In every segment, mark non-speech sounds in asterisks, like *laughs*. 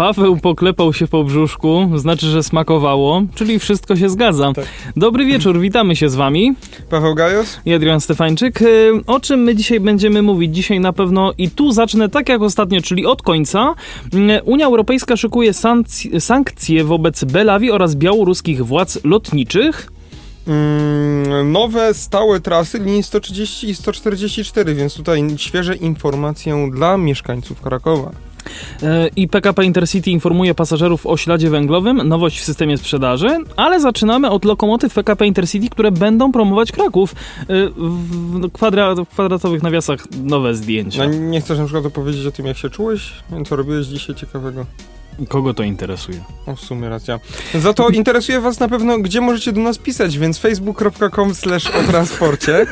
Paweł poklepał się po brzuszku, znaczy, że smakowało, czyli wszystko się zgadza. Tak. Dobry wieczór, witamy się z wami. Paweł Gajos? I Adrian Stefańczyk. Y, O czym my dzisiaj będziemy mówić? Dzisiaj na pewno i tu zacznę tak jak ostatnio, czyli od końca. Y, Unia Europejska szykuje sankc- sankcje wobec Belawi oraz białoruskich władz lotniczych. Mm, nowe stałe trasy linii 130 i 144, więc tutaj świeże informacje dla mieszkańców Krakowa. I PKP Intercity informuje pasażerów o śladzie węglowym, nowość w systemie sprzedaży, ale zaczynamy od lokomotyw PKP Intercity, które będą promować Kraków. Y, w kwadratowych nawiasach nowe zdjęcia. No, nie chcesz na przykład opowiedzieć o tym, jak się czułeś? Co robiłeś dzisiaj ciekawego? Kogo to interesuje? O, w sumie racja. Za to interesuje was na pewno, gdzie możecie do nas pisać, więc facebook.com slash o transporcie.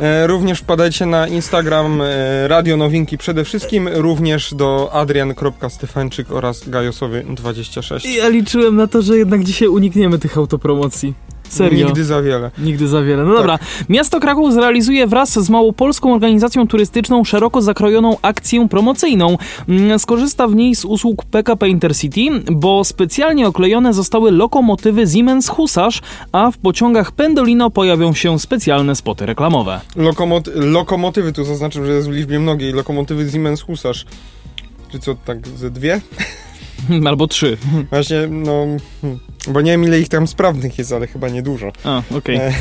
E, również wpadajcie na Instagram e, Radio Nowinki przede wszystkim, również do adrian.stefańczyk oraz gajosowy26. Ja liczyłem na to, że jednak dzisiaj unikniemy tych autopromocji. Serio. Nigdy za wiele. Nigdy za wiele. No dobra. Miasto Kraków zrealizuje wraz z Małopolską Organizacją Turystyczną szeroko zakrojoną akcję promocyjną. Mm, Skorzysta w niej z usług PKP Intercity, bo specjalnie oklejone zostały lokomotywy Siemens Husarz, a w pociągach Pendolino pojawią się specjalne spoty reklamowe. Lokomot lokomotywy, tu zaznaczam, że jest w liczbie mnogiej, lokomotywy Siemens Husarz. Czy co, tak ze dwie? *laughs* Albo trzy. Właśnie, no, bo nie wiem ile ich tam sprawnych jest, ale chyba niedużo. A, okej. E.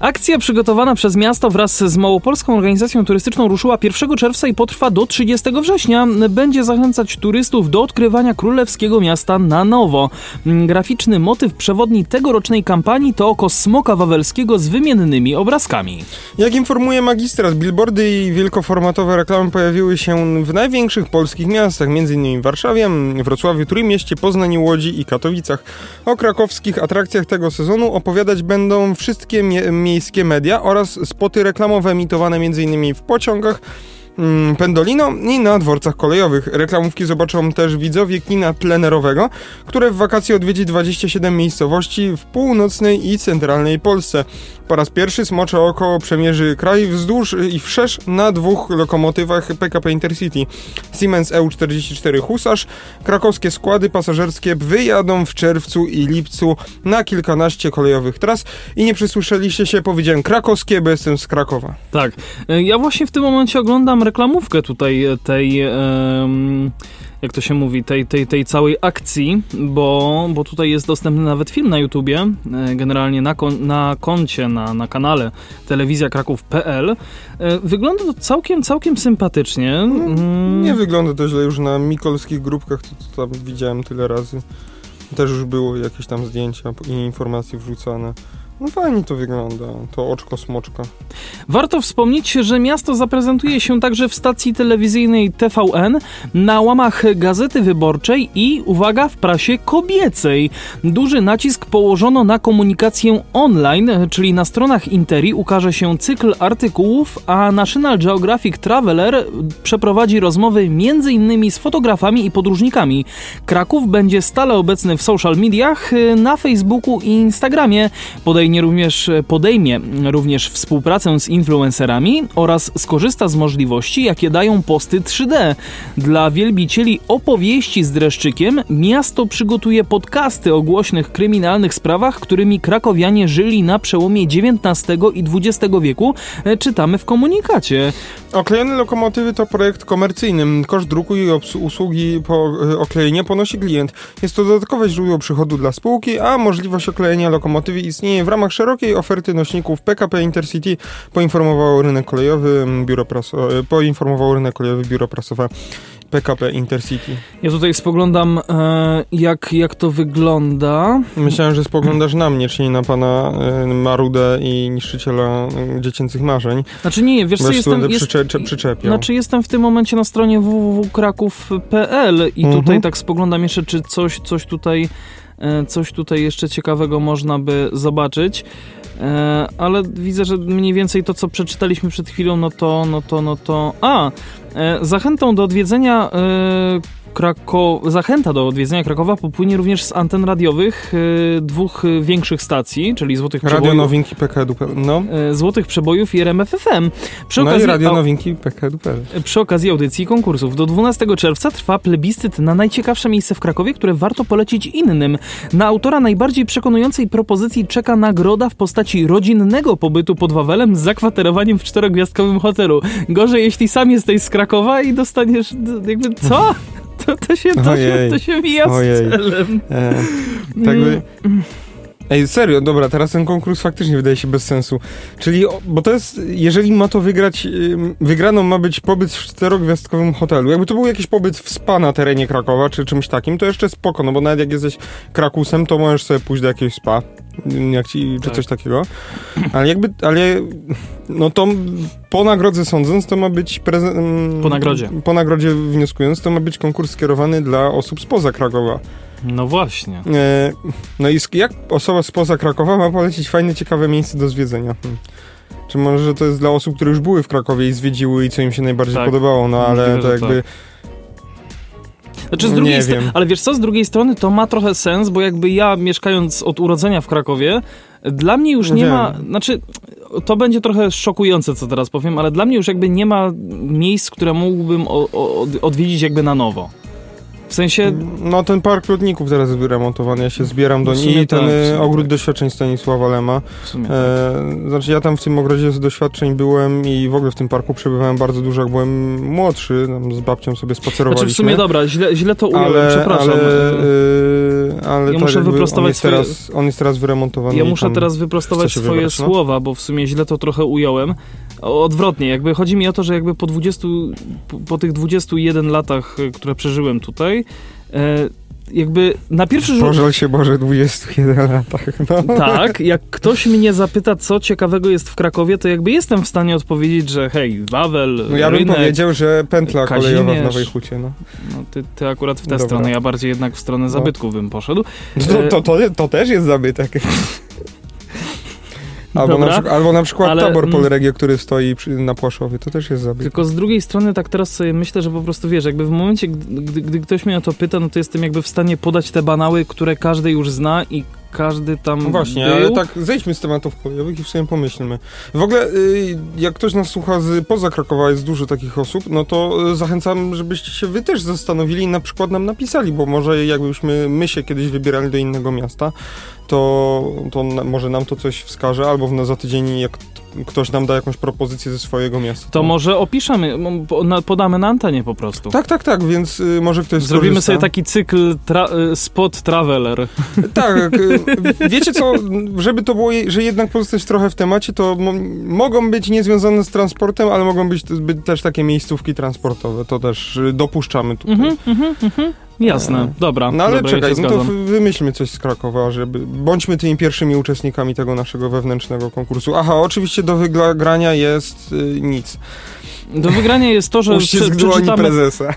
Akcja przygotowana przez miasto wraz z Małopolską Organizacją Turystyczną ruszyła 1 czerwca i potrwa do 30 września. Będzie zachęcać turystów do odkrywania królewskiego miasta na nowo. Mm, Graficzny motyw przewodni tegorocznej kampanii to oko smoka wawelskiego z wymiennymi obrazkami. Jak informuje magistrat, billboardy i wielkoformatowe reklamy pojawiły się w największych polskich miastach, m.in. w Warszawie, Wrocławiu, Trójmieście, Poznaniu, Łodzi i Katowicach. O krakowskich atrakcjach tego sezonu opowiadać będą wszystkie mie- miejskie media oraz spoty reklamowe emitowane m.in. w pociągach, Pendolino i na dworcach kolejowych. Reklamówki zobaczą też widzowie kina plenerowego, które w wakacje odwiedzi 27 miejscowości w północnej i centralnej Polsce. Po raz pierwszy Smocze Oko przemierzy kraj wzdłuż i wszerz na dwóch lokomotywach PKP Intercity. Siemens EU44 Husarz. Krakowskie składy pasażerskie wyjadą w czerwcu i lipcu na kilkanaście kolejowych tras. I nie przysłyszeliście się, powiedziałem krakowskie, bo jestem z Krakowa. Tak. E, Ja właśnie w tym momencie oglądam reklamówkę tutaj tej. jak to się mówi, tej, tej, tej całej akcji, bo, bo tutaj jest dostępny nawet film na YouTubie, e, generalnie na, kon, na koncie, na, na kanale telewizja kraków.pl. E, Wygląda to całkiem, całkiem sympatycznie. Mm, Nie wygląda to źle już na mikolskich grupkach, to, to tam widziałem tyle razy. Też już było jakieś tam zdjęcia i informacje wrzucane. No fajnie to wygląda, to oczko smoczka. Warto wspomnieć, że miasto zaprezentuje się także w stacji telewizyjnej TVN, na łamach Gazety Wyborczej i, uwaga, w prasie kobiecej. Duży nacisk położono na komunikację online, czyli na stronach Interi ukaże się cykl artykułów, a National Geographic Traveler przeprowadzi rozmowy m.in. z fotografami i podróżnikami. Kraków będzie stale obecny w social mediach, na Facebooku i Instagramie. Podejmie również, podejmie również współpracę z influencerami oraz skorzysta z możliwości, jakie dają posty 3D. Dla wielbicieli opowieści z dreszczykiem miasto przygotuje podcasty o głośnych kryminalnych sprawach, którymi krakowianie żyli na przełomie XIX i XX wieku, e, czytamy w komunikacie. Oklejone lokomotywy to projekt komercyjny. Koszt druku i usługi po e, ponosi klient. Jest to dodatkowe źródło przychodu dla spółki, a możliwość oklejenia lokomotywy istnieje w ramach szerokiej oferty nośników PKP Intercity, poinformowało rynek kolejowy, biuro praso- e, poinformowało rynek kolejowy biuro prasowe PKP Intercity. Ja tutaj spoglądam, e, jak, jak to wygląda. Myślałem, że spoglądasz na mnie, czyli na pana e, Marudę i niszczyciela e, dziecięcych marzeń. Znaczy nie, wiesz co, jestem... Jest, przycze- przyczepiał. Znaczy jestem w tym momencie na stronie www.kraków.pl i Mhm. tutaj tak spoglądam jeszcze, czy coś, coś tutaj e, coś tutaj jeszcze ciekawego można by zobaczyć. E, ale widzę, że mniej więcej to, co przeczytaliśmy przed chwilą, no to, no to, no to... A! E, zachętą do odwiedzenia e, Krako... Zachęta do odwiedzenia Krakowa popłynie również z anten radiowych e, dwóch e, większych stacji, czyli Złotych Radio Przebojów, Nowinki PKD. No. e, Złotych Przebojów i RMF FM. Przy no i Radio Nowinki PKD. przy okazji audycji i konkursów. Do 12 czerwca trwa plebiscyt na najciekawsze miejsce w Krakowie, które warto polecić innym. Na autora najbardziej przekonującej propozycji czeka nagroda w postaci rodzinnego pobytu pod Wawelem z zakwaterowaniem w czterogwiazdkowym hotelu. Gorzej, jeśli sam jesteś z Krakowa i dostaniesz jakby co? *laughs* To, to, się, to, się, to się mija Ojej. z celem. E, tak by... Ej, serio, dobra, teraz ten konkurs faktycznie wydaje się bez sensu. Czyli, bo to jest, jeżeli ma to wygrać, wygraną ma być pobyt w czterogwiazdkowym hotelu. Jakby to był jakiś pobyt w spa na terenie Krakowa, czy czymś takim, to jeszcze spoko, no bo nawet jak jesteś krakusem, to możesz sobie pójść do jakiegoś spa, jak ci, czy Tak. coś takiego. Ale jakby, ale, no to po nagrodze sądząc, to ma być prezent... ym, Po nagrodzie. Po nagrodzie wnioskując, to ma być konkurs skierowany dla osób spoza Krakowa. No właśnie. E, no i jak osoba spoza Krakowa ma polecić fajne, ciekawe miejsce do zwiedzenia? Hmm. Czy może to jest dla osób, które już były w Krakowie i zwiedziły i co im się najbardziej Tak. podobało, no ale Możliwe, to jakby... Znaczy z Nie drugiej strony, ale wiesz co, z drugiej strony to ma trochę sens, bo jakby ja mieszkając od urodzenia w Krakowie, dla mnie już nie Wiem. ma, znaczy to będzie trochę szokujące, co teraz powiem, ale dla mnie już jakby nie ma miejsc, które mógłbym o, o, od- odwiedzić jakby na nowo. W sensie, No ten park lotników teraz jest remontowany, ja się zbieram do niej i ten tak, e, sumie ogród tak. doświadczeń Stanisława Lema. w sumie tak. E, znaczy ja tam w tym ogrodzie z doświadczeń byłem i w ogóle w tym parku przebywałem bardzo dużo, jak byłem młodszy, tam z babcią sobie spacerowaliśmy. Znaczy w sumie dobra, źle, źle to ująłem, ale, przepraszam. Ale, yy, ale Ja tak muszę wyprostować on jest, swoje- teraz, on jest teraz wyremontowany. Ja muszę teraz wyprostować swoje wybrać, no? słowa, bo w sumie źle to trochę ująłem. Odwrotnie, jakby chodzi mi o to, że jakby po 20, po, po tych 21 latach, y, które przeżyłem tutaj, e, jakby na pierwszy rzut... Pożal się Boże 21 latach. No. Tak, jak ktoś mnie zapyta, co ciekawego jest w Krakowie, to jakby jestem w stanie odpowiedzieć, że hej, Wawel, No ja bym rynek, powiedział, że pętla kolejowa w Kazimierz. Nowej Hucie. No. no, ty, ty akurat w tę Dobra. stronę, ja bardziej jednak w stronę No. zabytków bym poszedł. To, to, to, to też jest zabytek. Albo na, albo na przykład ale- tabor. Polregio, który stoi przy, na Płaszowie, to też jest zabytek. Tylko z drugiej strony tak teraz sobie myślę, że po prostu wiesz, jakby w momencie, gdy, gdy, gdy ktoś mnie o to pyta, no to jestem jakby w stanie podać te banały, które każdy już zna i każdy tam No właśnie, był. ale tak zejdźmy z tematów kolejowych i w sobie pomyślmy. W ogóle, y, jak ktoś nas słucha z poza Krakowa, jest dużo takich osób, no to y, zachęcam, żebyście się wy też zastanowili i na przykład nam napisali, bo może jakbyśmy my się kiedyś wybierali do innego miasta, to, to na, może nam to coś wskaże, albo w, za tydzień jak ktoś nam da jakąś propozycję ze swojego miasta. To może opiszemy, podamy na antenie po prostu. Tak, tak, tak, więc y, może ktoś Zrobimy skorzysta. sobie taki cykl tra- y, spot traveler. Tak, y, *laughs* wiecie co, żeby to było, że jednak pozostać trochę w temacie, to mo- mogą być niezwiązane z transportem, ale mogą być, być też takie miejscówki transportowe, to też dopuszczamy tutaj. Mhm, mhm, mhm. Jasne, E, dobra. No ale dobra, czekaj, ja no to wymyślmy coś z Krakowa, żeby bądźmy tymi pierwszymi uczestnikami tego naszego wewnętrznego konkursu. Aha, oczywiście do wygrania jest y, nic. Do wygrania jest to, że Uścisk przeczytamy... prezesa.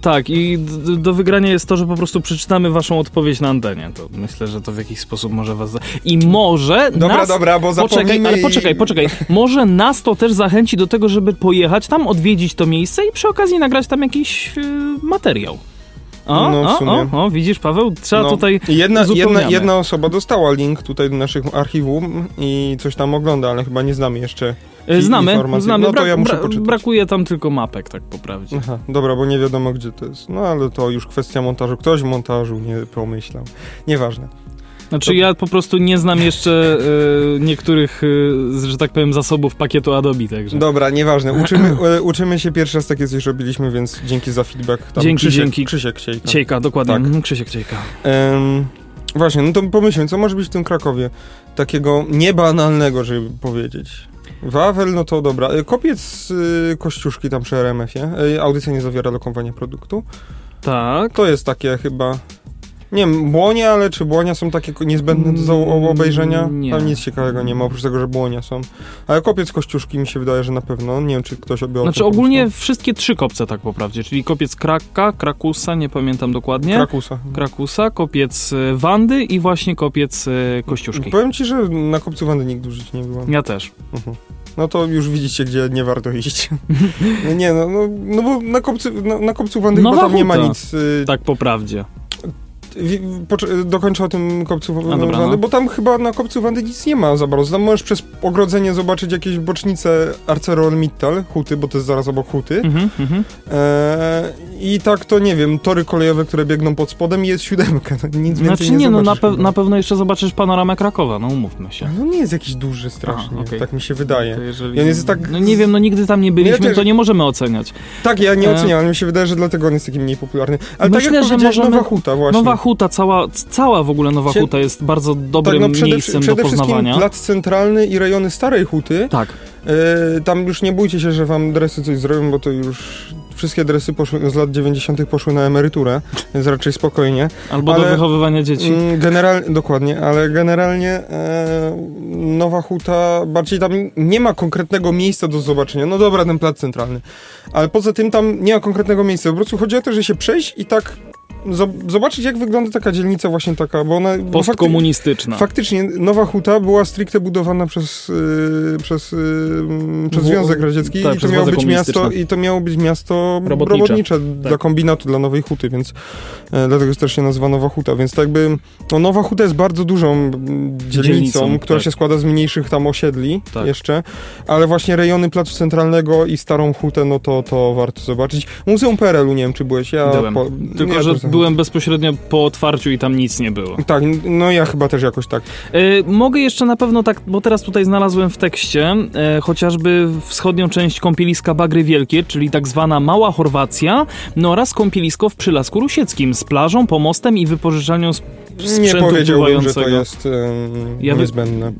Tak, i do wygrania jest to, że po prostu przeczytamy waszą odpowiedź na antenie. To myślę, że to w jakiś sposób może was... I może Dobra, nas... dobra, bo Poczekaj, ale poczekaj, poczekaj. Może nas to też zachęci do tego, żeby pojechać tam, odwiedzić to miejsce i przy okazji nagrać tam jakiś yy, materiał. O, No, o, o, o, widzisz Paweł, trzeba No, tutaj Jedna, jedna, jedna osoba dostała link tutaj do naszych archiwum i coś tam ogląda, ale chyba nie znamy jeszcze. E, Znamy, informacji. znamy. No to Bra- ja muszę bra- poczytać. Brakuje tam tylko mapek, tak po prawdzie. Aha, dobra, bo nie wiadomo gdzie to jest. No ale to już kwestia montażu. Ktoś w montażu nie pomyślał. Nieważne. Znaczy Dobra. ja po prostu nie znam jeszcze e, niektórych, e, że tak powiem, zasobów pakietu Adobe, także. Dobra, nieważne. Uczymy, *laughs* e, uczymy się pierwszy raz takie coś robiliśmy, więc dzięki za feedback. Tam Dzięki, Krzysiek, dzięki. Krzysiek Ciejka. Ciejka, dokładnie. Tak. Mhm, Krzysiek Ciejka. Em, właśnie, no to pomyślmy, co może być w tym Krakowie takiego niebanalnego, żeby powiedzieć. Wawel, no to dobra. Kopiec y, Kościuszki tam przy RMF-ie. E, Audycja nie zawiera lokowania produktu. Tak. To jest takie chyba... Nie wiem, błonie, ale czy błonia są takie niezbędne do za- Mm, obejrzenia? nie. Tam nic ciekawego nie ma, oprócz tego, że błonia są. Ale kopiec Kościuszki mi się wydaje, że na pewno. Nie wiem, czy ktoś by o Znaczy ogólnie wszystkie trzy kopce tak po prawdzie, czyli kopiec Kraka, Krakusa, nie pamiętam dokładnie. Krakusa. Krakusa, kopiec e, Wandy i właśnie kopiec e, Kościuszki. Powiem ci, że na kopcu Wandy nigdy życiu nie byłem. Ja też. Mhm. No to już widzicie, gdzie nie warto iść. *laughs* nie, no, no, no bo na kopcu, na, na kopcu Wandy Nowa chyba tam nie ma nic. y, Tak po prawdzie. Dokończę o tym kopcu A, dobra, Wandy, no. bo tam chyba na kopcu Wandy nic nie ma za bardzo. Tam możesz przez ogrodzenie zobaczyć jakieś bocznice ArcelorMittal, Huty, bo to jest zaraz obok Huty. Mhm, mhm. Eee, I tak to nie wiem, tory kolejowe, które biegną pod spodem i jest siódemka. No, nic więcej Znaczy nie, nie, no na, pe- na pewno jeszcze zobaczysz panoramę Krakowa, no umówmy się. No nie jest jakiś duży strasznie, A, okej. tak mi się wydaje. Jeżeli... Jest tak- No nie wiem, no nigdy tam nie byliśmy, też- to nie możemy oceniać. Tak, ja nie E. oceniam, ale mi się wydaje, że dlatego on jest taki mniej popularny. Ale Myślę, tak jak że możemy- Nowa Huta właśnie. Nowa Huta, cała, cała w ogóle Nowa Się- Huta jest bardzo dobrym tak, no przede, miejscem przede do wszystkim poznawania. plac centralny i rejony Starej Huty. Tak, E, tam już nie bójcie się, że wam dresy coś zrobią, bo to już wszystkie dresy poszły, z lat 90. poszły na emeryturę, więc raczej spokojnie. albo do Ale- wychowywania dzieci. Mm, General, dokładnie, ale generalnie e, Nowa Huta, bardziej tam nie ma konkretnego miejsca do zobaczenia. No dobra, ten plac centralny. Ale poza tym tam nie ma konkretnego miejsca. Po prostu chodzi o to, że się przejść i tak zobaczyć, jak wygląda taka dzielnica właśnie taka, bo ona... fakty- Postkomunistyczna. Faktycznie, Nowa Huta była stricte budowana przez, yy, przez, yy, przez Związek Radziecki tak, i, to miało być miasto, i to miało być miasto Robotnicze. robotnicze, dla kombinatu, dla Nowej Huty, więc e, dlatego też się nazywa Nowa Huta, więc tak jakby no, Nowa Huta jest bardzo dużą mm, dzielnicą, Dzielnicą, która tak. się składa z mniejszych tam osiedli Tak. jeszcze, ale właśnie rejony Placu Centralnego i Starą Hutę, no to, to warto zobaczyć. Muzeum PRL-u, nie wiem czy byłeś, ja... Byłem. po- Tylko, ja że byłem bezpośrednio po otwarciu i tam nic nie było. Tak, no ja chyba też jakoś tak. E, mogę jeszcze na pewno tak, bo teraz tutaj znalazłem w tekście e, chociażby wschodnią część kąpieliska Bagry Wielkie, czyli tak zwana Mała Chorwacja, no oraz kąpielisko w Przylasku Rusieckim z plażą, pomostem i wypożyczalnią sp- Nie sprzętu powiedziałbym, że to jest Ja niezbędne.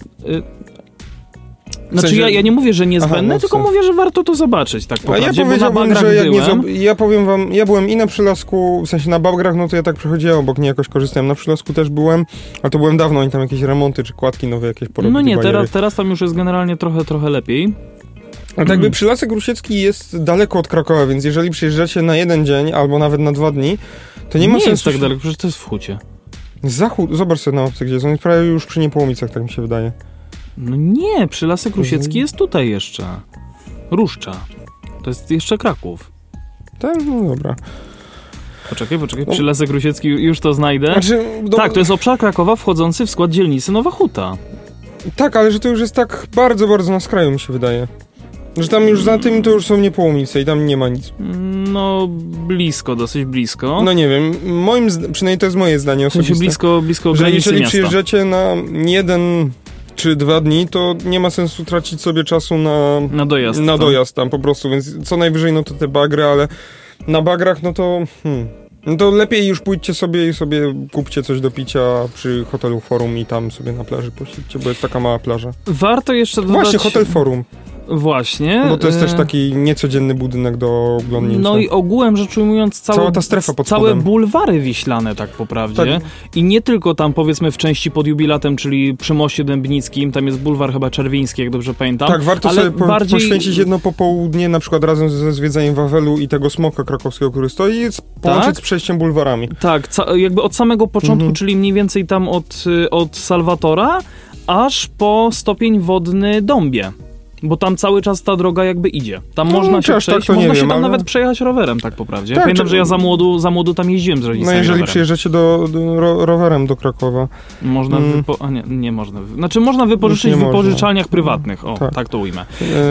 Znaczy sensie- ja, ja nie mówię, że niezbędne, Aha, no tylko mówię, że warto to zobaczyć, tak po A ja powiedziałbym, że jak nie byłem. zob- ja powiem wam, ja byłem i na Przylasku, w sensie na Bagrach, no to ja tak przechodziłem obok, nie jakoś korzystałem. Na Przylasku też byłem, ale to byłem dawno, oni tam jakieś remonty czy kładki nowe jakieś porobili. No nie, bajery. teraz, teraz tam już jest generalnie trochę, trochę lepiej. A tak jakby Przylasek Rusiecki jest daleko od Krakowa, więc jeżeli przyjeżdżacie na jeden dzień albo nawet na dwa dni, to nie ma sensu. jest tak daleko, przecież to jest w Hucie. Zachód, zobacz sobie na mapce, gdzie jest. On jest prawie już przy Niepołomicach, tak mi się wydaje. No nie, Przylasek Mhm. Rusiecki jest tutaj jeszcze. Ruszcza. To jest jeszcze Kraków. Tak, no dobra. Poczekaj, poczekaj, No. Przylasek Rusiecki, już to znajdę. Znaczy, do- Tak, to jest obszar Krakowa wchodzący w skład dzielnicy Nowa Huta. Tak, ale że to już jest tak bardzo, bardzo na skraju, mi się wydaje. Że tam już za tym to już są Niepołomice i tam nie ma nic. No, blisko, dosyć blisko. No nie wiem, moim, przynajmniej to jest moje zdanie osobiste, blisko, blisko że granicy jeżeli miasta. przyjeżdżacie na jeden czy dwa dni, to nie ma sensu tracić sobie czasu na, Na dojazd. na tak. dojazd tam po prostu, więc co najwyżej no to te bagry, ale na bagrach no to... Hmm. No to lepiej już pójdźcie sobie i sobie kupcie coś do picia przy hotelu Forum i tam sobie na plaży posiedźcie, bo jest taka mała plaża. Warto jeszcze dodać... Właśnie, hotel Forum, Właśnie. bo to jest e, też taki niecodzienny budynek do oglądnięcia. No i ogółem rzecz ujmując, całe, Cała ta strefa pod całe spodem. bulwary wiślane, tak po prawdzie. Tak. I nie tylko tam, powiedzmy, w części pod jubilatem, czyli przy moście Dębnickim, tam jest bulwar chyba czerwiński, jak dobrze pamiętam. Tak, warto ale sobie po, bardziej- poświęcić jedno popołudnie, na przykład razem ze zwiedzeniem Wawelu i tego smoka krakowskiego, który stoi, i z- połączyć Tak? z przejściem bulwarami. Tak, jakby od samego początku, Mhm. czyli mniej więcej tam od, y, od Salwatora, aż po stopień wodny Dąbie. Bo tam cały czas ta droga jakby idzie. Tam No, można się tak przejść, nie można się wiem, tam ale- nawet przejechać rowerem, tak po prawdzie. Tak, Pamiętam, czy- że ja za młodu, za młodu tam jeździłem z No rodzicami jeżeli rowerem. przyjeżdżacie do, do ro, rowerem do Krakowa. Można Mm. wypo... A nie, nie można. Znaczy można wypożyczyć w wypożyczalniach prywatnych. O, tak, Tak. to ujmę.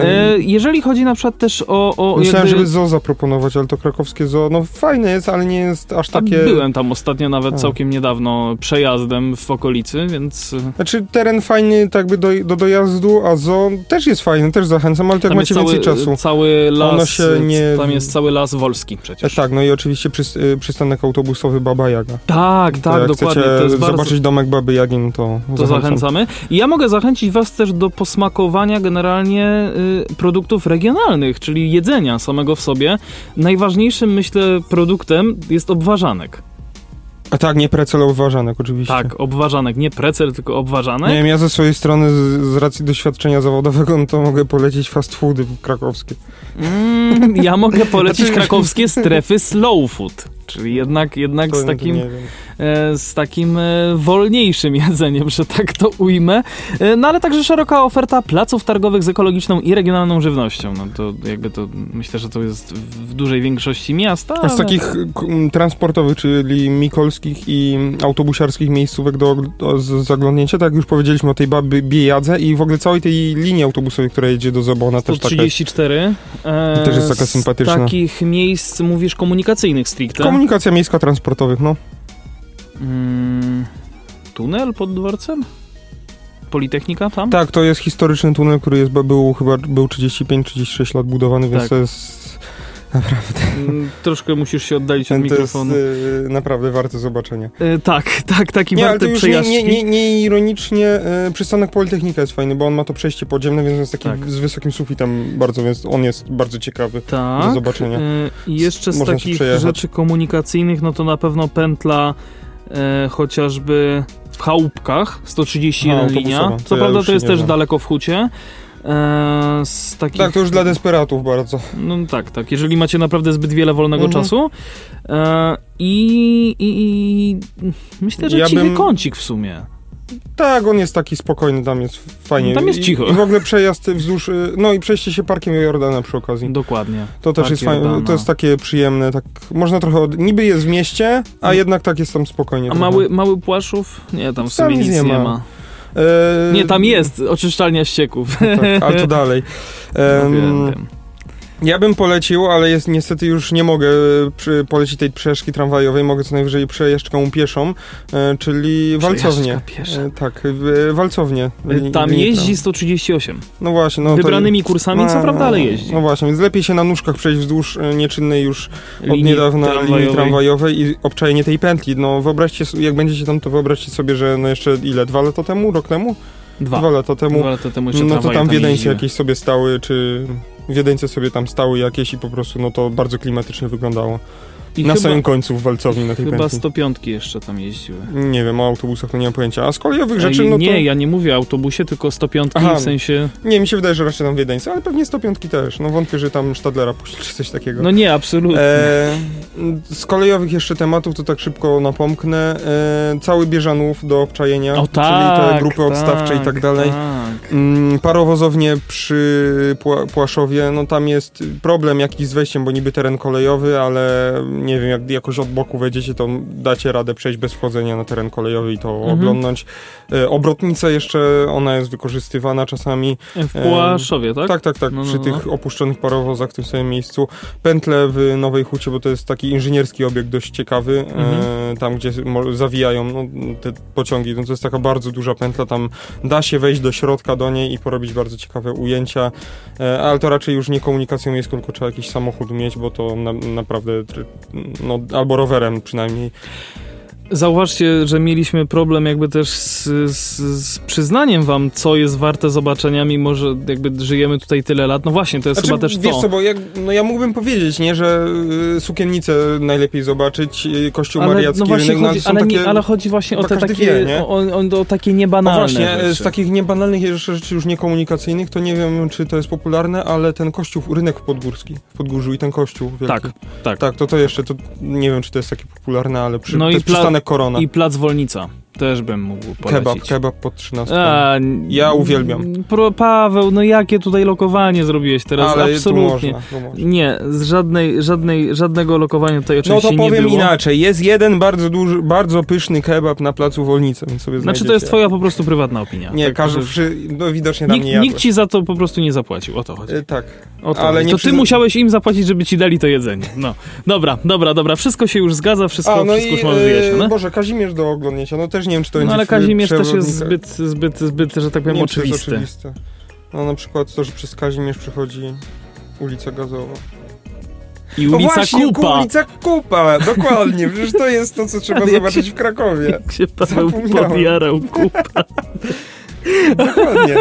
E, jeżeli chodzi na przykład też o... o Myślałem, jakby... żeby zoo zaproponować, ale to krakowskie zoo, no fajne jest, ale nie jest aż takie... Byłem tam ostatnio nawet A. całkiem niedawno przejazdem w okolicy, więc... Znaczy teren fajny tak jakby do, do dojazdu, a zoo też jest fajny, też zachęcam, ale to jak Tam macie jest więcej cały, czasu. cały las, się nie- tam jest cały las wolski E, przecież. tak, no i oczywiście przys, y, przystanek autobusowy Baba Jaga. Tak, tak, jak dokładnie. chcecie zobaczyć bardzo... domek Baby Jagi, no to, To zachęcam. zachęcamy. I ja mogę zachęcić Was też do posmakowania generalnie y, produktów regionalnych, czyli jedzenia samego w sobie. Najważniejszym, myślę, produktem jest obwarzanek. A tak, nie precel obważanek oczywiście. Tak, obważanek, nie precel, tylko obważanek. Nie wiem, ja ze swojej strony, z, z racji doświadczenia zawodowego, no to mogę polecić fast foody krakowskie. Mm, ja mogę polecić *laughs* krakowskie strefy slow food. Czyli jednak, jednak To- z takim, e, z takim e, wolniejszym *laughs* jedzeniem, że tak to ujmę. E, no ale także szeroka oferta placów targowych z ekologiczną i regionalną żywnością. No to jakby to myślę, że to jest w dużej większości miasta. A z ale- takich transportowych, czyli mikolskich i autobusiarskich miejscówek do, do zaglądnięcia, tak jak już powiedzieliśmy o tej baby Biejadze i w ogóle całej tej linii autobusowej, która jedzie do Zabona też taka. 134. E, Też jest taka sympatyczna. takich miejsc, mówisz, komunikacyjnych stricte. Komunikacja miejska transportowych, no. Mm, tunel pod dworcem? Politechnika tam? Tak, to jest historyczny tunel, który jest, był chyba był 35-36 lat budowany, więc Tak. to jest Mm, Troszkę musisz się oddalić od to jest mikrofonu. y, naprawdę warte zobaczenia. E, tak, *laughs* tak, taki Nie, warty przejażdżki. nie, nie, nie ironicznie y, przystanek Politechnika jest fajny, bo on ma to przejście podziemne, więc jest taki Tak. z wysokim sufitem bardzo, więc on jest bardzo ciekawy. Tak. do zobaczenia. E, I jeszcze z Można takich rzeczy komunikacyjnych, no to na pewno pętla e, chociażby w chałupkach 131 A, autobusowa. linia. Co ja prawda to jest też znam. daleko w hucie. E, z takich, Tak, to już dla desperatów bardzo. No tak, tak. Jeżeli macie naprawdę zbyt wiele wolnego Mhm. czasu. E, i, i, I myślę, że Ja cichy bym- kącik w sumie. Tak, on jest taki spokojny, tam jest fajnie. Tam jest I- cicho. I w ogóle przejazd wzdłuż, y, no i przejście się parkiem Jordana przy okazji. Dokładnie. To też Park jest fajne, to jest takie przyjemne, tak można trochę, od... niby jest w mieście, a Mhm. jednak tak jest tam spokojnie. A trochę. mały, mały Płaszów? Nie, tam w Tam sumie nic nic nie nie ma. E, Nie, tam jest oczyszczalnia ścieków. Tak, ale to *laughs* dalej. No, Em, wiem, wiem. Ja bym polecił, ale jest niestety już nie mogę e, przy, polecić tej przejeżdżki tramwajowej, mogę co najwyżej przejeżdżką pieszą, e, czyli walcownię. Przejażdżka piesza. E, tak, e, walcownię. Lini- Tam jeździ tram. 138. No właśnie, no to- Wybranymi kursami, co prawda, ale jeździ. No właśnie, więc lepiej się na nóżkach przejść wzdłuż e, nieczynnej już od Linii niedawna linii tramwajowej. tramwajowej i obczajenie tej pętli. No wyobraźcie, jak będziecie tam, to wyobraźcie sobie, że no jeszcze ile, dwa lata temu, rok temu? Dwa. Dwa lata temu. Dwa lata temu No to tam wiedeńce jeździły. jakieś sobie stały, czy wiedeńce sobie tam stały jakieś i po prostu no to bardzo klimatycznie wyglądało. I na chyba, samym końcu w walcowni na tej chyba pętli. 105 jeszcze tam jeździły. Nie wiem, o autobusach to nie mam pojęcia. A z kolejowych rzeczy, no nie, to... ja nie mówię o autobusie, tylko 105 Aha. w sensie... Nie, mi się wydaje, że raczej tam wiedeńce, ale pewnie 105 też. No wątpię, że tam Stadlera puścili czy coś takiego. No nie, absolutnie. E, z kolejowych jeszcze tematów, to tak szybko napomknę. E, cały Bieżanów do obczajenia, o tak, czyli te grupy odstawcze i tak dalej. Tak. Mm, parowozownie przy Pła- Płaszowie, no tam jest problem jakiś z wejściem, bo niby teren kolejowy, ale nie wiem, jak jakoś od boku wejdziecie, to dacie radę przejść bez wchodzenia na teren kolejowy i to Mhm. oglądnąć. E, obrotnica jeszcze, ona jest wykorzystywana czasami. W Płaszowie, tak? Tak, tak, tak, No, no, przy no. tych opuszczonych parowozach w tym samym miejscu. Pętle w Nowej Hucie, bo to jest taki inżynierski obiekt dość ciekawy, Mhm. e, tam gdzie zawijają no, te pociągi, no to jest taka bardzo duża pętla, tam da się wejść do środka do niej i porobić bardzo ciekawe ujęcia, e, ale to raczej już nie komunikacją miejską, tylko trzeba jakiś samochód mieć, bo to na, naprawdę, no, albo rowerem przynajmniej. Zauważcie, że mieliśmy problem jakby też z, z, z przyznaniem wam, co jest warte zobaczenia, mimo że jakby żyjemy tutaj tyle lat. No właśnie, to jest Znaczy, chyba też wiesz to. co, bo jak, no ja mógłbym powiedzieć, nie, że y, sukiennicę najlepiej zobaczyć, y, kościół ale, mariacki, no właśnie rynek, chodzi, są ale, takie... nie, ale chodzi właśnie o te takie, wie, o, o, o takie No niebanalne właśnie, rzeczy. z takich niebanalnych rzeczy już niekomunikacyjnych, to nie wiem, czy to jest popularne, ale ten kościół, rynek podgórski, w Podgórzu i ten kościół wielki. Tak, tak. Tak, to to jeszcze, to nie wiem, czy to jest takie popularne, ale przy, No i pla- Korona. I Plac Wolnica też bym mógł polecić. Kebab, kebab pod 13. A, Ja uwielbiam. Pro, Paweł, no jakie tutaj lokowanie zrobiłeś teraz? ale Absolutnie. tu można, tu można. Nie, z żadnej, żadnej, żadnego lokowania tutaj No oczywiście to nie powiem było. inaczej, jest jeden bardzo duży, bardzo pyszny kebab na placu Wolnicy, więc sobie Znaczy to jest twoja po prostu prywatna opinia. Nie, Tak, każdy, wszy, no widocznie tam nikt, nie nikt ci za to po prostu nie zapłacił, o to chodzi. Y, Tak. O to ale chodzi. nie to ty przyzna- musiałeś im zapłacić, żeby ci dali to jedzenie. No, dobra, dobra, dobra, wszystko się już zgadza, wszystko, A, no wszystko i, już mamy e, wyjaśnione. Boże, Kazimierz do oglądnięcia, no też nie wiem, czy to No będzie ale w Kazimierz też jest zbyt, zbyt, zbyt, że tak powiem, nie oczywisty. oczywiste. No na przykład to, że przez Kazimierz przechodzi ulica Gazowa. I No ulica właśnie, Kupa. ulica Kupa, dokładnie, przecież to jest to, co *laughs* trzeba Ale zobaczyć w Krakowie. Jak się Paweł podjarał Kupa. Dokładnie.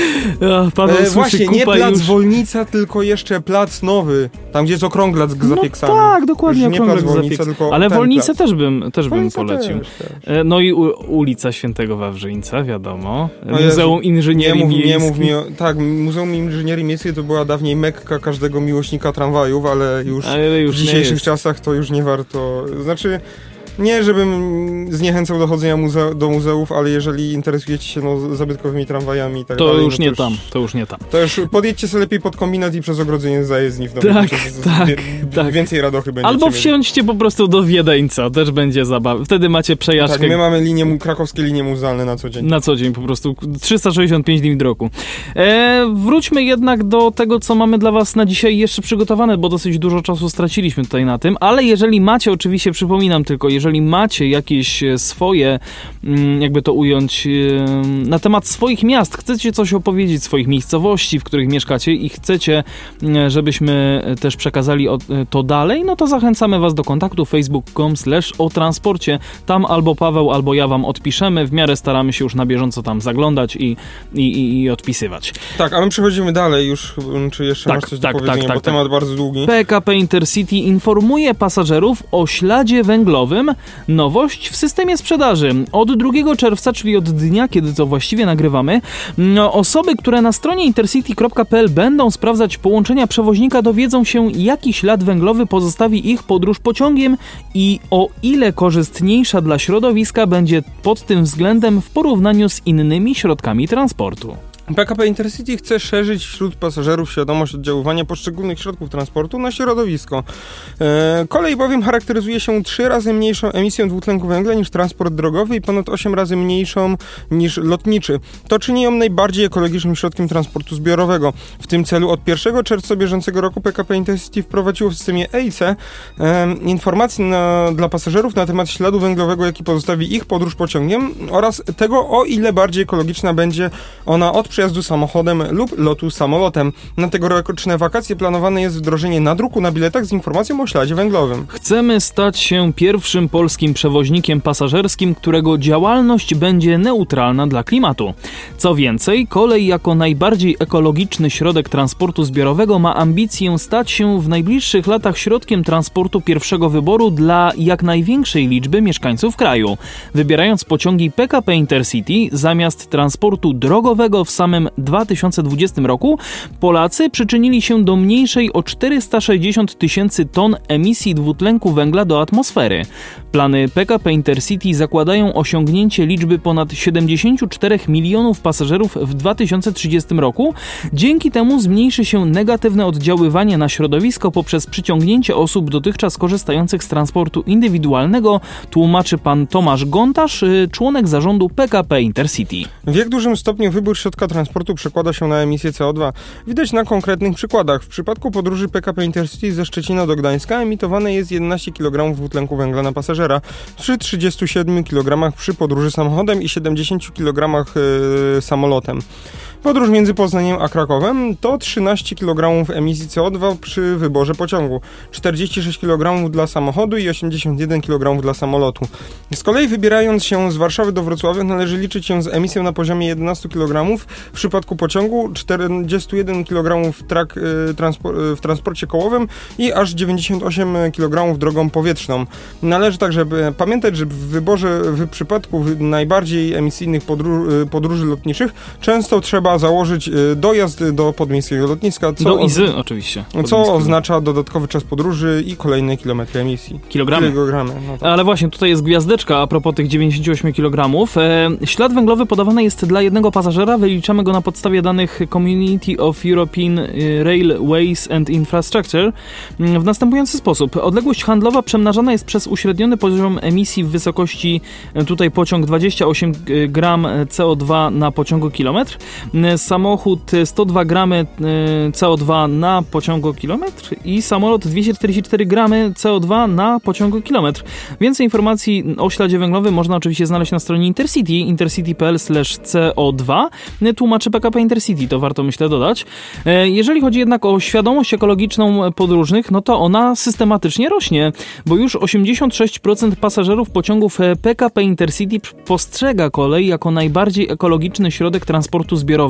*laughs* Paweł E, właśnie, nie plac już. Wolnica, tylko jeszcze plac nowy. Tam, gdzie jest okrąglac z No zapieksami. tak, dokładnie, Już nie plac Wolnica, tylko Ale Wolnicę też bym, też bym polecił. Też, też. E, No i u, ulica Świętego Wawrzyńca, wiadomo. O Muzeum Inżynierii nie mów, nie Miejskiej. mów mi o, Tak, Muzeum Inżynierii Miejskiej to była dawniej mekka każdego miłośnika tramwajów, ale już, Ale już w nie dzisiejszych czasach to już nie warto. Znaczy, nie żebym zniechęcał do chodzenia muze do muzeów, ale jeżeli interesujecie się no, zabytkowymi tramwajami i tak To dalej, już no nie tam, to już nie tam. To już podjedźcie sobie lepiej pod kombinat i przez ogrodzenie zajezdni w domu. Tak, tak, tak. Więcej radochy będziecie Albo mieli. wsiądźcie po prostu do Wiedeńca, też będzie zabawa. Wtedy macie przejażdżkę Tak, my mamy linie, krakowskie linie muzealne na co dzień. na co dzień po prostu. 365 dni w roku. E, wróćmy jednak do tego, co mamy dla was na dzisiaj jeszcze przygotowane, bo dosyć dużo czasu straciliśmy tutaj na tym, ale jeżeli macie, oczywiście przypominam tylko, jeżeli macie jakieś e, swoje, mm, jakby to ująć, e, na temat swoich miast, chcecie coś opowiedzieć, swoich miejscowości, w których mieszkacie i chcecie, mm, żebyśmy też przekazali e, to dalej, no to zachęcamy was do kontaktu facebook.com slash o transporcie. Tam albo Paweł, albo ja wam odpiszemy. W miarę staramy się już na bieżąco tam zaglądać i, i, i, odpisywać. Tak, a my przechodzimy dalej już, czy jeszcze Tak, masz coś tak, do powiedzenia, tak, bo tak, temat bardzo długi. PKP Intercity informuje pasażerów o śladzie węglowym. Nowość w systemie sprzedaży. Od 2 czerwca, czyli od dnia, kiedy to właściwie nagrywamy, no, osoby, które na stronie intercity.pl będą sprawdzać połączenia przewoźnika, dowiedzą się, jaki ślad węglowy pozostawi ich podróż pociągiem i o ile korzystniejsza dla środowiska będzie pod tym względem w porównaniu z innymi środkami transportu. PKP Intercity chce szerzyć wśród pasażerów świadomość oddziaływania poszczególnych środków transportu na środowisko. E, kolej bowiem charakteryzuje się trzy razy mniejszą emisją dwutlenku węgla niż transport drogowy i ponad 8 razy mniejszą niż lotniczy. To czyni ją najbardziej ekologicznym środkiem transportu zbiorowego. W tym celu od 1 czerwca bieżącego roku PKP Intercity wprowadziło w systemie EIC e, informacje na, dla pasażerów na temat śladu węglowego, jaki pozostawi ich podróż pociągiem oraz tego, o ile bardziej ekologiczna będzie ona od przejazdu samochodem lub lotu samolotem. Na tegoroczne wakacje planowane jest wdrożenie nadruku na biletach z informacją o śladzie węglowym. Chcemy stać się pierwszym polskim przewoźnikiem pasażerskim, którego działalność będzie neutralna dla klimatu. Co więcej, kolej jako najbardziej ekologiczny środek transportu zbiorowego ma ambicję stać się w najbliższych latach środkiem transportu pierwszego wyboru dla jak największej liczby mieszkańców kraju. Wybierając pociągi PKP Intercity zamiast transportu drogowego w samym 2020 roku, Polacy przyczynili się do mniejszej o 460 tysięcy ton emisji dwutlenku węgla do atmosfery. Plany PKP Intercity zakładają osiągnięcie liczby ponad 74 milionów pasażerów w 2030 roku. Dzięki temu zmniejszy się negatywne oddziaływanie na środowisko poprzez przyciągnięcie osób dotychczas korzystających z transportu indywidualnego, tłumaczy pan Tomasz Gontarz, y, członek zarządu PKP Intercity. W jak dużym stopniu wybór środka transportu przekłada się na emisję CO2? Widać na konkretnych przykładach. W przypadku podróży PKP Intercity ze Szczecina do Gdańska emitowane jest 11 kg dwutlenku węgla na pasażera, przy 37 kg przy podróży samochodem i 70 kg yy, samolotem. Podróż między Poznaniem a Krakowem to 13 kg emisji CO2 przy wyborze pociągu, 46 kg dla samochodu i 81 kg dla samolotu. Z kolei wybierając się z Warszawy do Wrocławia należy liczyć się z emisją na poziomie 11 kg w przypadku pociągu, 41 kg w, trak, y, y, w transporcie kołowym i aż 98 kg drogą powietrzną. Należy także pamiętać, że w wyborze w przypadku najbardziej emisyjnych y, podróży lotniczych często trzeba założyć y, dojazd do podmiejskiego lotniska, co, Do Izy oczywiście. co oznacza dodatkowy czas podróży i kolejne kilometry emisji. Kilogramy. Kilogramy, no tak. Ale właśnie, tutaj jest gwiazdeczka a propos tych 98 kg. E, ślad węglowy podawany jest dla jednego pasażera. Wyliczamy go na podstawie danych Community of European e, Railways and Infrastructure mm, w następujący sposób. Odległość handlowa przemnażana jest przez uśredniony poziom emisji w wysokości, e, tutaj pociąg 28 gram CO2 na pociągu kilometr. Samochód 102 gramy CO2 na pociągu kilometr i samolot 244 gramy CO2 na pociągu kilometr. Więcej informacji o śladzie węglowym można oczywiście znaleźć na stronie Intercity, intercity.pl/co2. Tłumaczy PKP Intercity, to warto myślę dodać. E, jeżeli chodzi jednak o świadomość ekologiczną podróżnych, no to ona systematycznie rośnie, bo już 86% pasażerów pociągów PKP Intercity postrzega kolej jako najbardziej ekologiczny środek transportu zbiorowego.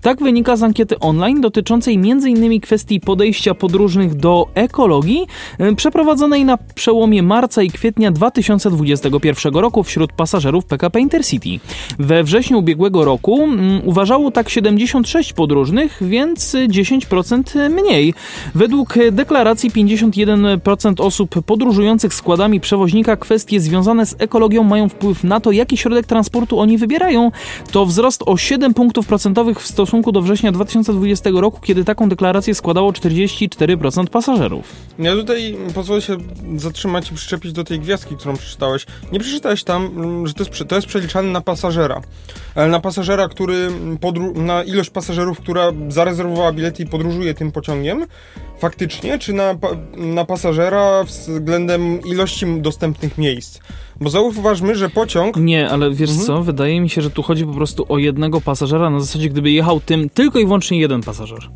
Tak wynika z ankiety online dotyczącej m.in. kwestii podejścia podróżnych do ekologii, e, przeprowadzonej na przełomie marca i kwietnia 2021 roku wśród pasażerów PKP Intercity. We wrześniu ubiegłego roku mm, uważało tak 76 podróżnych, więc 10% mniej. Według deklaracji 51% osób podróżujących składami przewoźnika kwestie związane z ekologią mają wpływ na to, jaki środek transportu oni wybierają. To wzrost o 7 punktów procentowych w stosunku do września 2020 roku, kiedy taką deklarację składało 44% pasażerów. Ja tutaj pozwolę się zatrzymać i przyczepić do tej gwiazdki, którą przeczytałeś. Nie przeczytałeś tam, że to jest, to jest przeliczane na pasażera. Na pasażera, który na ilość pasażerów, która zarezerwowała bilety i podróżuje tym pociągiem, faktycznie, czy na, na pasażera względem ilości dostępnych miejsc? Bo zauważmy, że pociąg. Nie, ale wiesz mhm. co? Wydaje mi się, że tu chodzi po prostu o jednego pasażera, na zasadzie, gdyby jechał tym tylko i wyłącznie jeden pasażer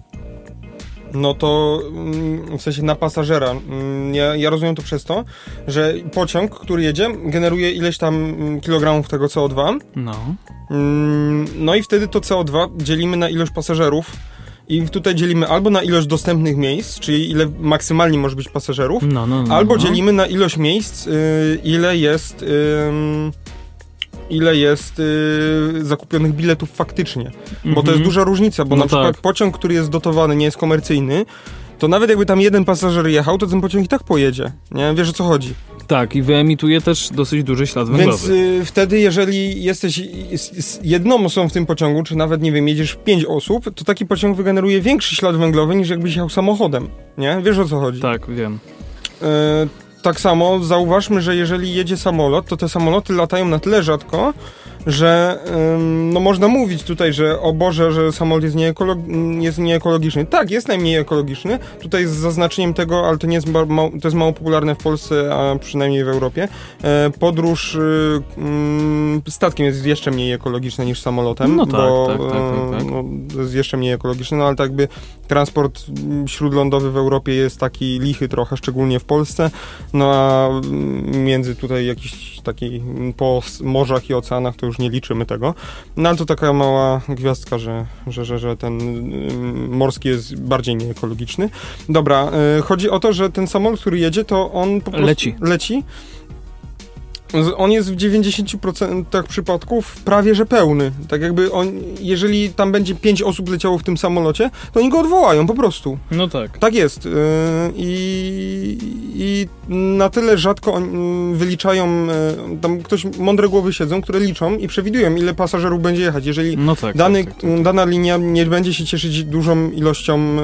no to mm, w sensie na pasażera. Mm, ja, ja, rozumiem to przez to, że pociąg, który jedzie, generuje ileś tam mm, kilogramów tego CO2. No. No i wtedy to CO2 dzielimy na ilość pasażerów. I tutaj dzielimy albo na ilość dostępnych miejsc, czyli ile maksymalnie może być pasażerów, no, no, no, albo no. dzielimy na ilość miejsc, yy, ile jest. Yy, ile jest y, zakupionych biletów faktycznie. Bo to jest mhm. duża różnica, bo no na tak. przykład pociąg, który jest dotowany, nie jest komercyjny, to nawet jakby tam jeden pasażer jechał, to ten pociąg i tak pojedzie. Nie? Wiesz o co chodzi. Tak, i wyemituje też dosyć duży ślad węglowy. Więc y, wtedy, jeżeli jesteś jedną osobą w tym pociągu, czy nawet, nie wiem, jedziesz pięć osób, to taki pociąg wygeneruje większy ślad węglowy, niż jakbyś jechał samochodem. Nie? Wiesz o co chodzi. Tak, wiem. Y, tak samo zauważmy, że jeżeli jedzie samolot, to te samoloty latają na tyle rzadko, że no można mówić tutaj, że o Boże, że samolot jest, nieekolog- jest nieekologiczny. Tak, jest najmniej ekologiczny. Tutaj z zaznaczeniem tego, ale to nie jest, mało, to jest mało popularne w Polsce, a przynajmniej w Europie. E, podróż y, mm, statkiem jest jeszcze mniej ekologiczna niż samolotem, no tak, bo tak, tak, tak, tak. No, jest jeszcze mniej ekologiczny, no ale tak by transport śródlądowy w Europie jest taki lichy trochę, szczególnie w Polsce, no a między tutaj jakiś taki po morzach i oceanach to już nie liczymy tego. No ale to taka mała gwiazdka, że, że, że, że ten morski jest bardziej nieekologiczny. Dobra, y, chodzi o to, że ten samolot, który jedzie, to on po prostu leci. leci on jest w 90% przypadków prawie że pełny. Tak jakby on, jeżeli tam będzie 5 osób leciało w tym samolocie, to oni go odwołają po prostu. No tak. Tak jest. Y, I, i na tyle rzadko wyliczają, y, tam ktoś, mądre głowy siedzą, które liczą i przewidują, ile pasażerów będzie jechać. Jeżeli no tak, dany, tak, tak, tak. dana linia nie będzie się cieszyć dużą ilością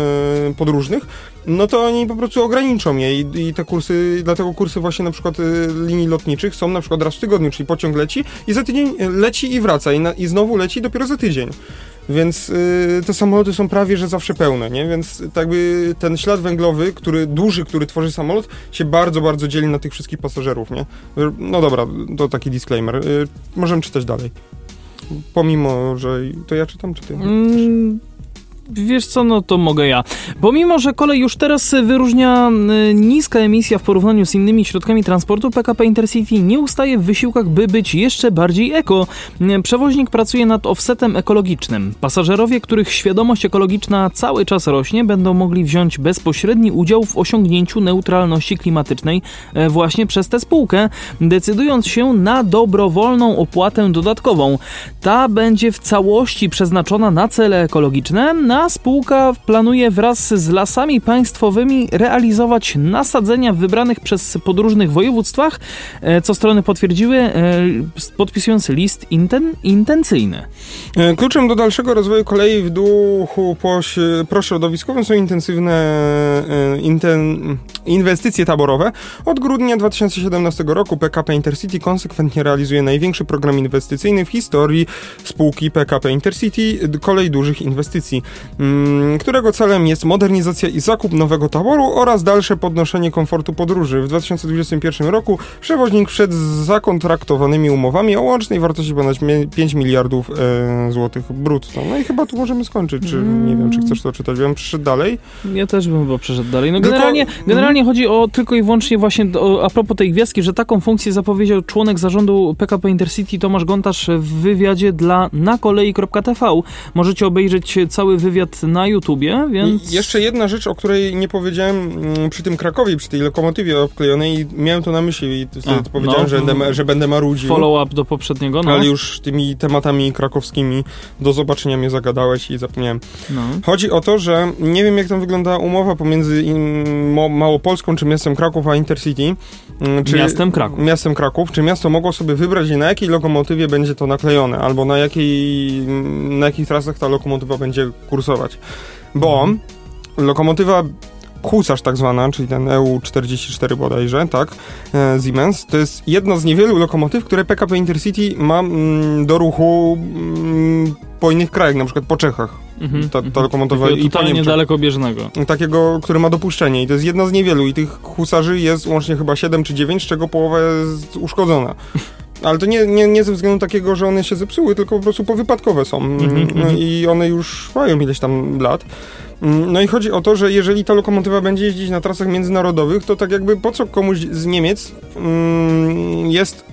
y, podróżnych, no to oni po prostu ograniczą je i, i te kursy, dlatego kursy właśnie na przykład linii lotniczych są na przykład raz w tygodniu, czyli pociąg leci i za tydzień leci i wraca i, na, i znowu leci dopiero za tydzień. Więc y, te samoloty są prawie, że zawsze pełne, nie? Więc tak by ten ślad węglowy, który duży, który tworzy samolot, się bardzo, bardzo dzieli na tych wszystkich pasażerów, nie? No dobra, to taki disclaimer. Y, możemy czytać dalej. Pomimo, że to ja czytam, czy ty? Mm, Wiesz co, no to mogę ja. Pomimo, że kolej już teraz wyróżnia niska emisja w porównaniu z innymi środkami transportu, PKP Intercity nie ustaje w wysiłkach, by być jeszcze bardziej eko. Przewoźnik pracuje nad offsetem ekologicznym. Pasażerowie, których świadomość ekologiczna cały czas rośnie, będą mogli wziąć bezpośredni udział w osiągnięciu neutralności klimatycznej e, właśnie przez tę spółkę, decydując się na dobrowolną opłatę dodatkową. Ta będzie w całości przeznaczona na cele ekologiczne, na dnia spółka planuje wraz z lasami państwowymi realizować nasadzenia w wybranych przez podróżnych województwach, e, co strony potwierdziły, e, podpisując list inten, intencyjny. E, Kluczem do dalszego rozwoju kolei w duchu prośrodowiskowym są intensywne inten, inwestycje taborowe. Od grudnia 2017 roku PKP Intercity konsekwentnie realizuje największy program inwestycyjny w historii spółki PKP Intercity, kolej dużych inwestycji, którego celem jest modernizacja i zakup nowego taboru oraz dalsze podnoszenie komfortu podróży. W 2021 roku przewoźnik z zakontraktowanymi umowami o łącznej wartości ponad mie- 5 miliardów e, złotych brutto. No i chyba tu możemy skończyć, czy nie wiem, czy chcesz to czytać. Bym przyszedł dalej. Ja też bym chyba przeszedł dalej. No Tylko- generalnie, generalnie chodzi o tylko i wyłącznie właśnie o, a propos tej gwiazdki, że taką funkcję zapowiedział członek zarządu PKP Intercity Tomasz Gontarz w wywiadzie dla nakolei.tv. Możecie obejrzeć cały wywiad na YouTubie, więc... I jeszcze jedna rzecz, o której nie powiedziałem mm, przy tym Krakowie, przy tej lokomotywie obklejonej, miałem to na myśli i wtedy A, powiedziałem, no. że, będę, że będę marudził. Follow-up do poprzedniego, no. Ale już tymi tematami krakowskimi do zobaczenia mnie zagadałeś i zapomniałem. no. Chodzi o to, że nie wiem jak tam wygląda umowa pomiędzy Małopolską czy miastem Kraków a Intercity. Mm, Czy Miastem Kraków. Miastem Kraków. Czy miasto mogło sobie wybrać na jakiej lokomotywie będzie to naklejone, albo na jakiej, na jakich trasach ta lokomotywa będzie kursować. Bo lokomotywa Husarz tak zwana, czyli ten EU44 bodajże, tak, e, Siemens, to jest jedna z niewielu lokomotyw, które PKP Intercity ma mm, do ruchu mm, po innych krajach, na przykład po Czechach. Mhm, Ta, ta mhm. lokomotywa Takiego i po Niemczech. dalekobieżnego. Takiego, który ma dopuszczenie i to jest jedna z niewielu i tych husarzy jest łącznie chyba 7 czy 9, z czego połowa jest uszkodzona. Ale to nie, nie, nie ze względu takiego, że one się zepsuły, tylko po prostu powypadkowe są. Mhm. I one już mają ileś tam lat. Mm, No i chodzi o to, że jeżeli ta lokomotywa będzie jeździć na trasach międzynarodowych, to tak jakby po co komuś z Niemiec mm, jest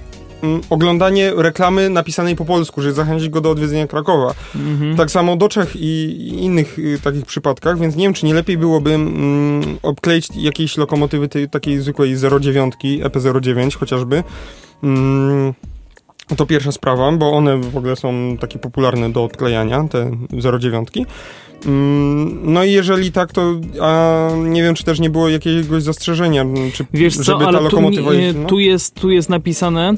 mm, oglądanie reklamy napisanej po polsku, żeby zachęcić go do odwiedzenia Krakowa. Mhm. Tak samo do Czech i innych y, takich przypadkach, więc nie wiem, czy nie lepiej byłoby mm, obkleić jakieś lokomotywy tej, takiej zwykłej 09, EP09 chociażby. Mm, to pierwsza sprawa, bo one w ogóle są takie popularne do odklejania, te 09. Mm, No i jeżeli tak, to a nie wiem, czy też nie było jakiegoś zastrzeżenia, czy Wiesz co, żeby ta ale tu, lokomotywa nie- jeździła. tu, jest, tu jest napisane,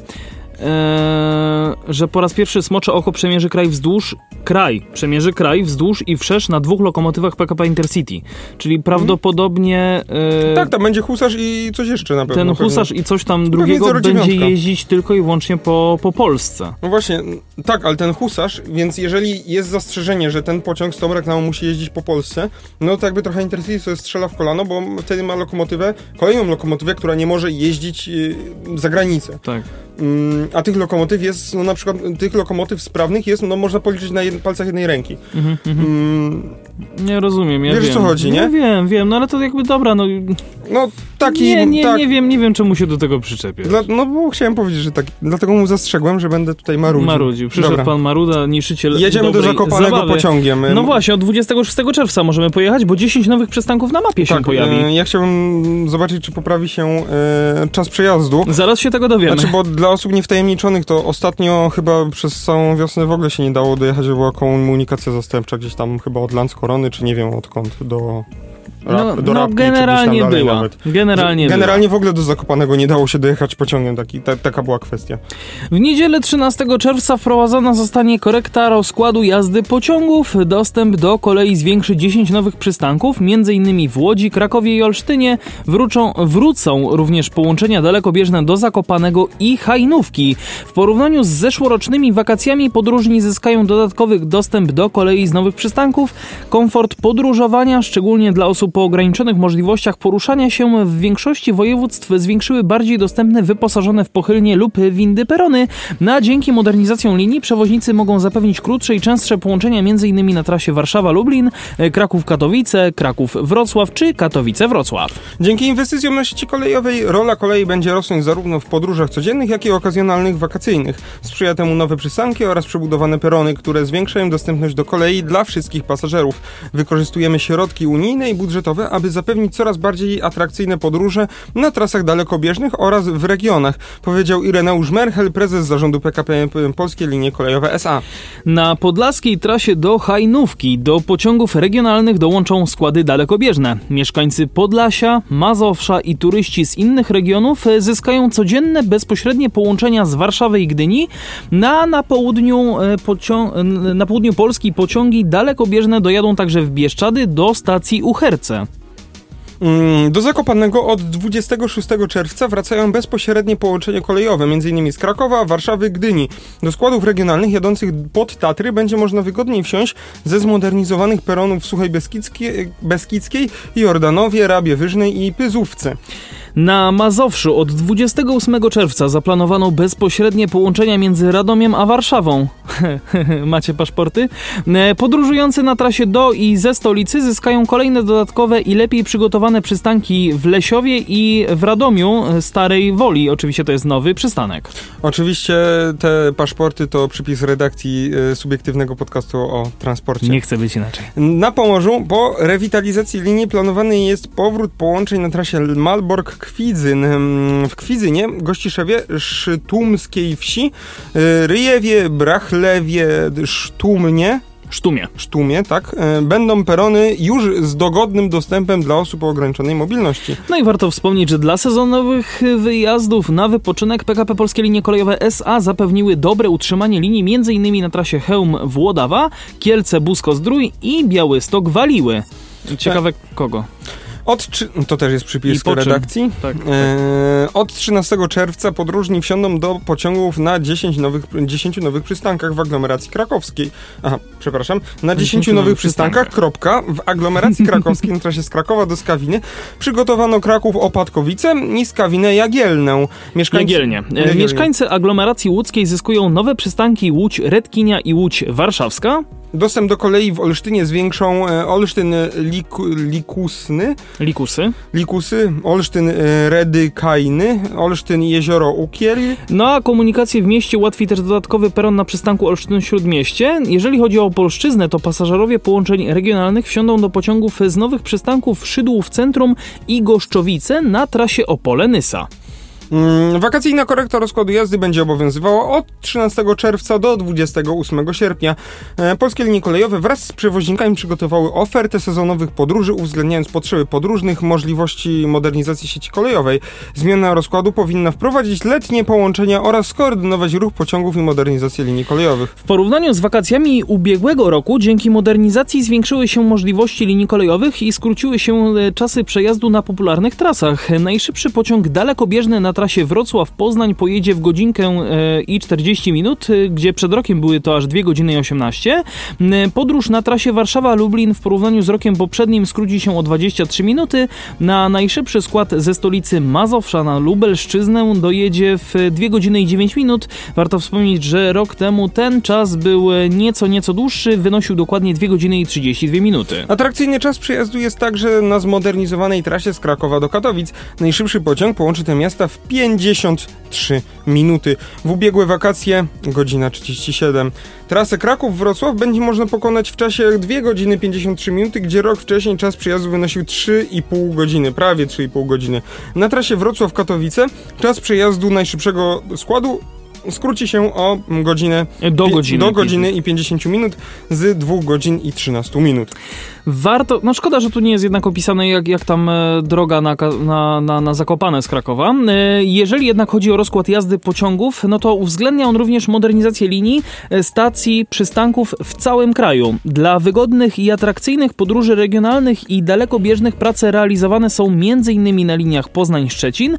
e, że po raz pierwszy Smocze Oko przemierzy kraj wzdłuż, kraj, przemierzy kraj wzdłuż i wszerz na dwóch lokomotywach PKP Intercity. Czyli prawdopodobnie e, Tak, tam będzie husarz i coś jeszcze na pewno. ten pewnie. husarz i coś tam drugiego 09. będzie jeździć tylko i wyłącznie po, po Polsce. No właśnie, tak, ale ten husarz, więc jeżeli jest zastrzeżenie, że ten pociąg z tą reklamą musi jeździć po Polsce, no to jakby trochę Intercity sobie strzela w kolano, bo wtedy ma lokomotywę, kolejną lokomotywę, która nie może jeździć y, za granicę. Tak. Mm, a tych lokomotyw jest, no na przykład tych lokomotyw sprawnych jest, no można policzyć na jed- palcach jednej ręki. Mhm, mhm. Mm, Nie rozumiem, ja Wiesz, wiem. co chodzi, nie? Ja wiem, wiem, no ale to jakby dobra, no no taki, nie, nie, tak. nie wiem, nie wiem czemu się do tego przyczepię. No bo chciałem powiedzieć, że tak, dlatego mu zastrzegłem, że będę tutaj marudził. Marudził. Przyszedł Dobra. pan Maruda, niszczyciel Jedziemy do Zakopanego zabawy. pociągiem. No właśnie, od 26 czerwca możemy pojechać, bo 10 nowych przystanków na mapie się tak, pojawi. e, ja chciałbym zobaczyć, czy poprawi się e, czas przejazdu. Zaraz się tego dowiemy. Znaczy, bo dla osób niewtajemniczonych to ostatnio chyba przez całą wiosnę w ogóle się nie dało dojechać, bo była komunikacja zastępcza gdzieś tam chyba od Landskorony, czy nie wiem odkąd, do, no, Rap- do no Rabki, generalnie dalej była. nawet. Generalnie, Generalnie w ogóle do Zakopanego nie dało się dojechać pociągiem, taki, ta, taka była kwestia. była. W niedzielę 13 czerwca wprowadzona zostanie korekta rozkładu jazdy pociągów. Dostęp do kolei zwiększy 10 nowych przystanków, m.in. w Łodzi, Krakowie i Olsztynie. Wrócą, wrócą również połączenia dalekobieżne do Zakopanego i Hajnówki. W porównaniu z zeszłorocznymi wakacjami podróżni zyskają dodatkowy dostęp do kolei z nowych przystanków, komfort podróżowania, szczególnie dla osób po ograniczonych możliwościach poruszania się w większości województw zwiększyły bardziej dostępne wyposażone w pochylnie lub windy perony. Na dzięki modernizacjom linii przewoźnicy mogą zapewnić krótsze i częstsze połączenia m.in. na trasie Warszawa-Lublin, e, Kraków-Katowice, Kraków-Wrocław czy Katowice-Wrocław. Dzięki inwestycjom na sieci kolejowej rola kolei będzie rosnąć zarówno w podróżach codziennych, jak i okazjonalnych wakacyjnych. Sprzyja temu nowe przystanki oraz przebudowane perony, które zwiększają dostępność do kolei dla wszystkich pasażerów. Wykorzystujemy środki unijne i budżet budżetowe, aby zapewnić coraz bardziej atrakcyjne podróże na trasach dalekobieżnych oraz w regionach, powiedział Ireneusz Merchel, prezes zarządu PKP Polskie Linie Kolejowe SA. Na podlaskiej trasie do Hajnówki do pociągów regionalnych dołączą składy dalekobieżne. Mieszkańcy Podlasia, Mazowsza i turyści z innych regionów zyskają codzienne bezpośrednie połączenia z Warszawy i Gdyni, na, na, południu, e, na południu Polski pociągi dalekobieżne dojadą także w Bieszczady do stacji Uherce. Mm, do Zakopanego od 26 czerwca wracają bezpośrednie połączenia kolejowe, m.in. z Krakowa, Warszawy, Gdyni. Do składów regionalnych jadących pod Tatry będzie można wygodniej wsiąść ze zmodernizowanych peronów w Suchej Beskidzkiej, Beskidzkiej Jordanowie, Rabie Wyżnej i Pyzówce. Na Mazowszu od 28 czerwca zaplanowano bezpośrednie połączenia między Radomiem a Warszawą. *laughs* Macie paszporty? E, Podróżujący na trasie do i ze stolicy zyskają kolejne dodatkowe i lepiej przygotowane przystanki w Lesiowie i w Radomiu Starej Woli. Oczywiście to jest nowy przystanek. Oczywiście te paszporty to przypis redakcji e, subiektywnego podcastu o transporcie. Nie chcę być inaczej. Na Pomorzu po rewitalizacji linii planowany jest powrót połączeń na trasie Malbork-Kwidzyn. W Kwidzynie, Gościszewie, Sztumskiej Wsi, y, Ryjewie, Brachlewie, Sztumnie, Sztumie. Sztumie, tak, y, będą perony już z dogodnym dostępem dla osób o ograniczonej mobilności. No i warto wspomnieć, że dla sezonowych wyjazdów na wypoczynek PKP Polskie Linie Kolejowe SA zapewniły dobre utrzymanie linii m.in. na trasie Chełm-Włodawa, Kielce-Busko-Zdrój i Białystok-Waliły. Ciekawe kogo. Od trzy... To też jest I przypis po czym? redakcji. Tak. E, od 13 czerwca podróżni wsiądą do pociągów na 10 nowych, 10 nowych przystankach w aglomeracji krakowskiej. Aha, przepraszam. Na 10 nowych przystankach, kropka, w aglomeracji krakowskiej na trasie z Krakowa do Skawiny przygotowano Kraków Opatkowice i Skawinę Jagielnę. Mieszkańcy... Jagielnie. E, Jagielnie. Mieszkańcy aglomeracji łódzkiej zyskują nowe przystanki Łódź Redkinia i Łódź Warszawska. Dostęp do kolei w Olsztynie zwiększą e, Olsztyn Liku, Likusny, Likusy. Likusy, Olsztyn e, Redykajny, Olsztyn Jezioro Ukiel, No a komunikację w mieście ułatwi też dodatkowy peron na przystanku Olsztyn-Śródmieście. Jeżeli chodzi o Opolszczyznę, to pasażerowie połączeń regionalnych wsiądą do pociągów z nowych przystanków Szydłów Centrum i Goszczowice na trasie Opole-Nysa. Mm, Wakacyjna korekta rozkładu jazdy będzie obowiązywała od 13 czerwca do 28 sierpnia. E, Polskie linie kolejowe wraz z przewoźnikami przygotowały ofertę sezonowych podróży, uwzględniając potrzeby podróżnych, możliwości modernizacji sieci kolejowej. Zmiana rozkładu powinna wprowadzić letnie połączenia oraz skoordynować ruch pociągów i modernizację linii kolejowych. W porównaniu z wakacjami ubiegłego roku, dzięki modernizacji zwiększyły się możliwości linii kolejowych i skróciły się e, czasy przejazdu na popularnych trasach. Najszybszy pociąg dalekobieżny na trasie Wrocław-Poznań pojedzie w godzinkę e, i 40 minut, e, gdzie przed rokiem były to aż 2 godziny i 18. M, Podróż na trasie Warszawa-Lublin w porównaniu z rokiem poprzednim skróci się o 23 minuty. Na najszybszy skład ze stolicy Mazowsza na Lubelszczyznę dojedzie w 2 godziny i 9 minut. Warto wspomnieć, że rok temu ten czas był e, nieco, nieco dłuższy, wynosił dokładnie 2 godziny i 32 minuty. Atrakcyjny czas przyjazdu jest także na zmodernizowanej trasie z Krakowa do Katowic. Najszybszy pociąg połączy te miasta w 53 minuty. W ubiegłe wakacje godzina 37. Trasę Kraków-Wrocław będzie można pokonać w czasie 2 godziny 53 minuty, gdzie rok wcześniej czas przyjazdu wynosił 3,5 godziny, prawie 3,5 godziny. Na trasie Wrocław-Katowice czas przejazdu najszybszego składu skróci się o godzinę Do pi- godziny. do godziny i 50 minut z 2 godzin i 13 minut. Warto, no szkoda, że tu nie jest jednak opisane jak, jak tam e, droga na, na, na, na Zakopane z Krakowa. E, jeżeli jednak chodzi o rozkład jazdy pociągów, no to uwzględnia on również modernizację linii, e, stacji, przystanków w całym kraju. Dla wygodnych i atrakcyjnych podróży regionalnych i dalekobieżnych prace realizowane są m.in. na liniach Poznań-Szczecin,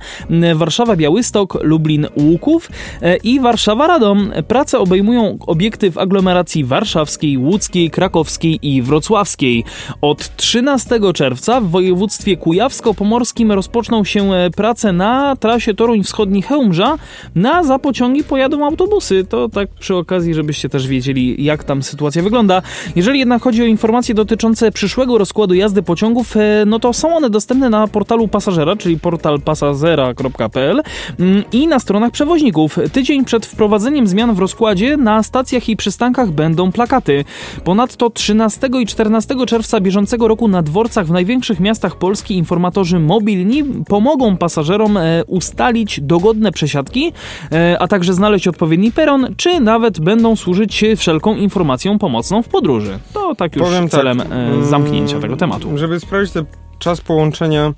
Warszawa-Białystok, Lublin-Łuków e, i Warszawa-Radom. Prace obejmują obiekty w aglomeracji warszawskiej, łódzkiej, krakowskiej i wrocławskiej. Od 13 czerwca w województwie kujawsko-pomorskim rozpoczną się e, prace na trasie Toruń Wschodni Chełmża. Na zapociągi pojadą autobusy. To tak przy okazji, żebyście też wiedzieli, jak tam sytuacja wygląda. Jeżeli jednak chodzi o informacje dotyczące przyszłego rozkładu jazdy pociągów, e, no to są one dostępne na portalu pasażera, czyli portal pasazera.pl mm, i na stronach przewoźników. Tydzień tydzień przed wprowadzeniem zmian w rozkładzie na stacjach i przystankach będą plakaty. Ponadto 13 i 14 czerwca bieżącego roku na dworcach w największych miastach Polski informatorzy mobilni pomogą pasażerom e, ustalić dogodne przesiadki, e, a także znaleźć odpowiedni peron, czy nawet będą służyć wszelką informacją pomocną w podróży. To tak już Powiem celem tak, zamknięcia tego tematu. Żeby sprawdzić ten czas połączenia,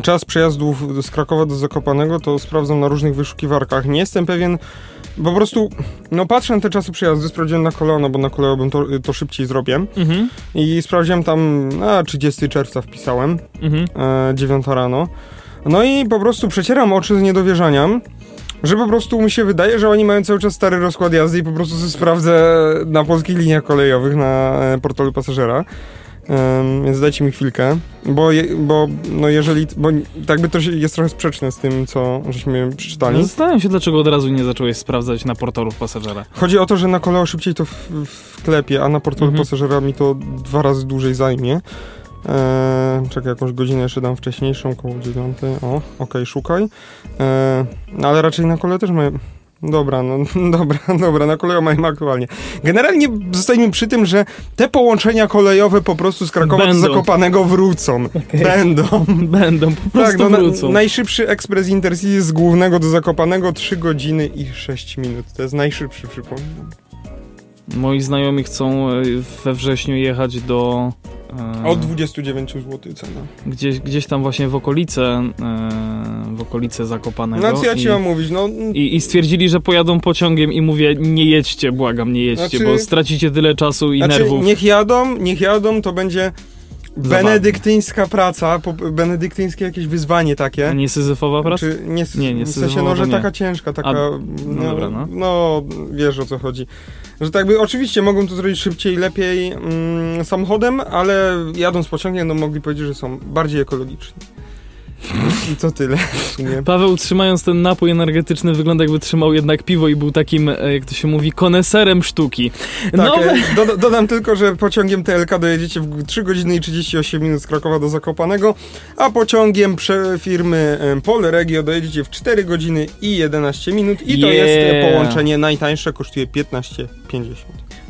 czas przejazdów z Krakowa do Zakopanego, to sprawdzam na różnych wyszukiwarkach. Nie jestem pewien, po prostu, no patrzę na te czasy przejazdu, sprawdziłem na kolano, bo na koleo bym to, to szybciej zrobię. Mhm, I sprawdziłem tam, a 30 czerwca wpisałem, mhm. e, 9 rano. No i po prostu przecieram oczy z niedowierzaniem, że po prostu mi się wydaje, że oni mają cały czas stary rozkład jazdy i po prostu sprawdzę na polskich liniach kolejowych na e, portalu pasażera. Em, więc dajcie mi chwilkę, bo, je, bo no jeżeli, bo tak by to jest trochę sprzeczne z tym, co żeśmy przeczytali. Zastanawiam się, dlaczego od razu nie zacząłeś sprawdzać na portalu pasażera. Chodzi o to, że na koleo szybciej to w- wklepie, a na portalu Mhm. pasażera mi to dwa razy dłużej zajmie. Eee, czekaj, jakąś godzinę jeszcze dam wcześniejszą, koło dziewiątej. O, okej, szukaj. Eee, no ale raczej na koleo też mają... Dobra, no *laughs* dobra, dobra, na koleo mają aktualnie. Generalnie zostajemy przy tym, że te połączenia kolejowe po prostu z Krakowa Będą. do Zakopanego wrócą. Będą. *laughs* Będą, po prostu Tak, no, na, wrócą. najszybszy ekspres Intercity z Głównego do Zakopanego 3 godziny i 6 minut. To jest najszybszy, przypominam. Moi znajomi chcą e, we wrześniu jechać do... e, Od 29 zł cena. gdzieś, gdzieś tam właśnie w okolice, e, w okolice Zakopanego. No co ja ci i, mam mówić, no... i, I stwierdzili, że pojadą pociągiem i mówię, nie jedźcie, błagam, nie jedźcie, Znaczy- bo stracicie tyle czasu i Znaczy, nerwów. niech jadą, niech jadą, to będzie Zabawne. benedyktyńska praca, benedyktyńskie jakieś wyzwanie takie. A nie syzyfowa praca? Czy nie, Nie, nie, w sensie, no, że nie. taka ciężka, taka, A, no, no dobra, no. no, wiesz o co chodzi. Że tak by, oczywiście mogą to zrobić szybciej, lepiej mm, samochodem, ale jadąc pociągiem, no mogli powiedzieć, że są bardziej ekologiczni. I to tyle sumie. Paweł trzymając ten napój energetyczny wygląda jakby trzymał jednak piwo i był takim, e, jak to się mówi, koneserem sztuki. Tak, Nowe... e, doda- dodam tylko, że pociągiem TLK dojedziecie w 3 godziny i 38 minut z Krakowa do Zakopanego, a pociągiem firmy e, Polregio dojedziecie w 4 godziny i 11 minut i to Yeah. jest połączenie najtańsze, kosztuje 15,50.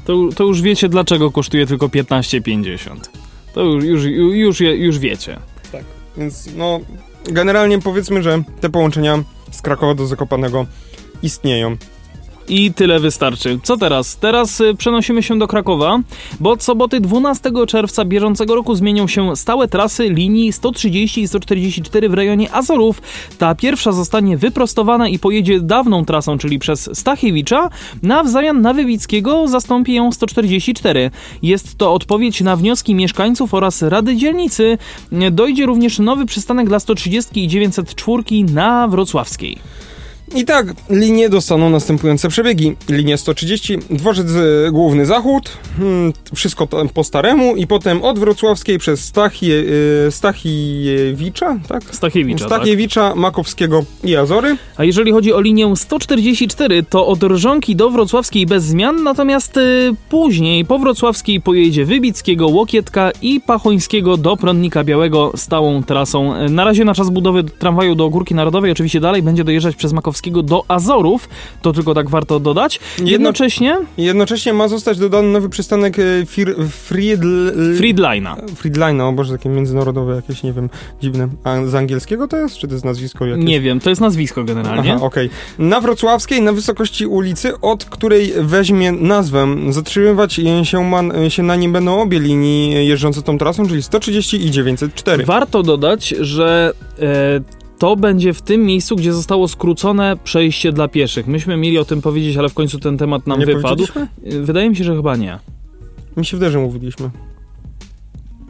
To, to już wiecie, dlaczego kosztuje tylko 15,50. To już, już, już, już wiecie. Więc no, generalnie powiedzmy, że te połączenia z Krakowa do Zakopanego istnieją. I tyle wystarczy. Co teraz? Teraz y, przenosimy się do Krakowa, bo od soboty 12 czerwca bieżącego roku zmienią się stałe trasy linii 130 i 144 w rejonie Azorów. Ta pierwsza zostanie wyprostowana i pojedzie dawną trasą, czyli przez Stachiewicza, na w zamian na Wywickiego zastąpi ją 144. Jest to odpowiedź na wnioski mieszkańców oraz Rady Dzielnicy. Dojdzie również nowy przystanek dla 130 i 904 na Wrocławskiej. I tak, linie dostaną następujące przebiegi. Linia 130, dworzec e, główny zachód, hmm, wszystko po staremu i potem od Wrocławskiej przez Stachie, e, Stachiewicza, tak? Stachiewicza, tak? Stachiewicza, Makowskiego i Azory. A jeżeli chodzi o linię 144, to od Rżonki do Wrocławskiej bez zmian, natomiast y, później po Wrocławskiej pojedzie Wybickiego, Łokietka i Pachońskiego do Prądnika Białego stałą trasą. Y, Na razie na czas budowy tramwaju do Górki Narodowej oczywiście dalej będzie dojeżdżać przez Makowskiego do Azorów, to tylko tak warto dodać. Jedno- Jednocześnie jednocześnie ma zostać dodany nowy przystanek e, Fir, Friedl... Friedlina. Friedline, o Boże, takie międzynarodowe jakieś, nie wiem, dziwne. A z angielskiego to jest, czy to jest nazwisko jakieś? Nie wiem, to jest nazwisko generalnie. Aha, okej. Na Wrocławskiej, na wysokości ulicy, od której weźmie nazwę. Zatrzymywać się, ma, się na nim będą obie linii jeżdżące tą trasą, czyli 130 i 904. Warto dodać, że e, to będzie w tym miejscu, gdzie zostało skrócone przejście dla pieszych. Myśmy mieli o tym powiedzieć, ale w końcu ten temat nam Nie wypadł. Wydaje mi się, że chyba nie. Mi się wydaje, że mówiliśmy.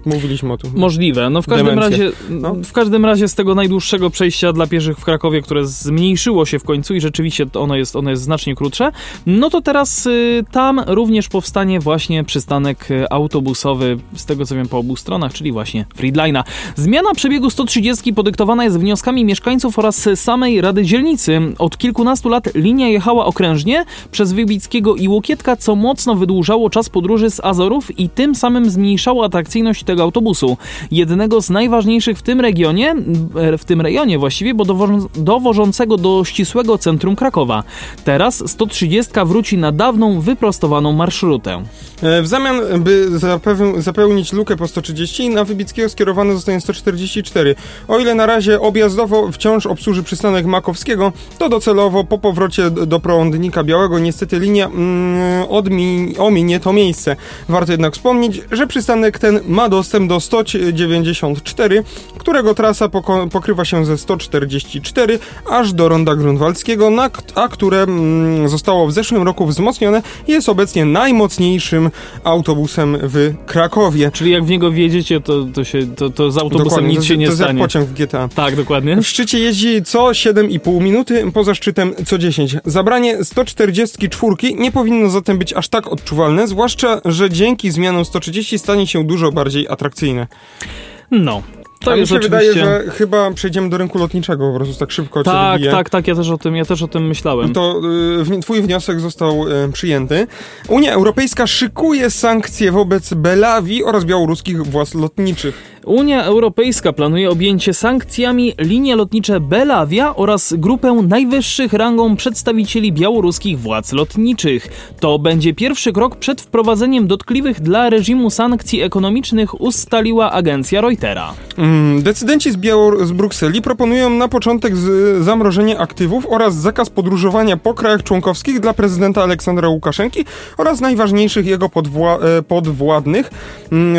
Mówiliśmy o tym. Możliwe. No w każdym razie No. w każdym razie z tego najdłuższego przejścia dla pieszych w Krakowie, które zmniejszyło się w końcu i rzeczywiście ono jest, ono jest znacznie krótsze, no to teraz y, tam również powstanie właśnie przystanek y, autobusowy, z tego co wiem po obu stronach, czyli właśnie Friedlina. Zmiana przebiegu 130 podyktowana jest wnioskami mieszkańców oraz samej Rady Dzielnicy. Od kilkunastu lat linia jechała okrężnie przez Wybickiego i Łokietka, co mocno wydłużało czas podróży z Azorów i tym samym zmniejszało atrakcyjność tego autobusu. Jednego z najważniejszych w tym regionie, e, w tym rejonie właściwie, bo dowożą, dowożącego do ścisłego centrum Krakowa. Teraz 130 wróci na dawną, wyprostowaną marszrutę. E, w zamian, by zapełnić lukę po 130, na Wybickiego skierowane zostanie 144. O ile na razie objazdowo wciąż obsłuży przystanek Makowskiego, to docelowo po powrocie do prądnika Białego niestety linia mm, odmi, ominie to miejsce. Warto jednak wspomnieć, że przystanek ten ma dostęp do 194, którego trasa pokrywa się ze 144 aż do Ronda Grunwaldzkiego, a które mm, zostało w zeszłym roku wzmocnione jest obecnie najmocniejszym autobusem w Krakowie. Czyli jak w niego wjedziecie, to, to, się, to, to z autobusem Dokładnie, nic to, się nie to stanie. To pociąg w GTA. Tak, dokładnie. W szczycie jeździ co 7,5 minuty, poza szczytem co 10. Zabranie 144 nie powinno zatem być aż tak odczuwalne, zwłaszcza, że dzięki zmianom 130 stanie się dużo bardziej atrakcyjne. No. To A mi się oczywiście... wydaje, że chyba przejdziemy do rynku lotniczego po prostu tak szybko Tak, tak, tak, ja też o tym, ja też o tym myślałem. To y, twój wniosek został y, przyjęty. Unia Europejska szykuje sankcje wobec Belawii oraz białoruskich władz lotniczych. Unia Europejska planuje objęcie sankcjami linie lotnicze Belavia oraz grupę najwyższych rangą przedstawicieli białoruskich władz lotniczych. To będzie pierwszy krok przed wprowadzeniem dotkliwych dla reżimu sankcji ekonomicznych, ustaliła agencja Reutera. Decydenci z, Białor- z Brukseli proponują na początek zamrożenie aktywów oraz zakaz podróżowania po krajach członkowskich dla prezydenta Aleksandra Łukaszenki oraz najważniejszych jego podwła- e, podwładnych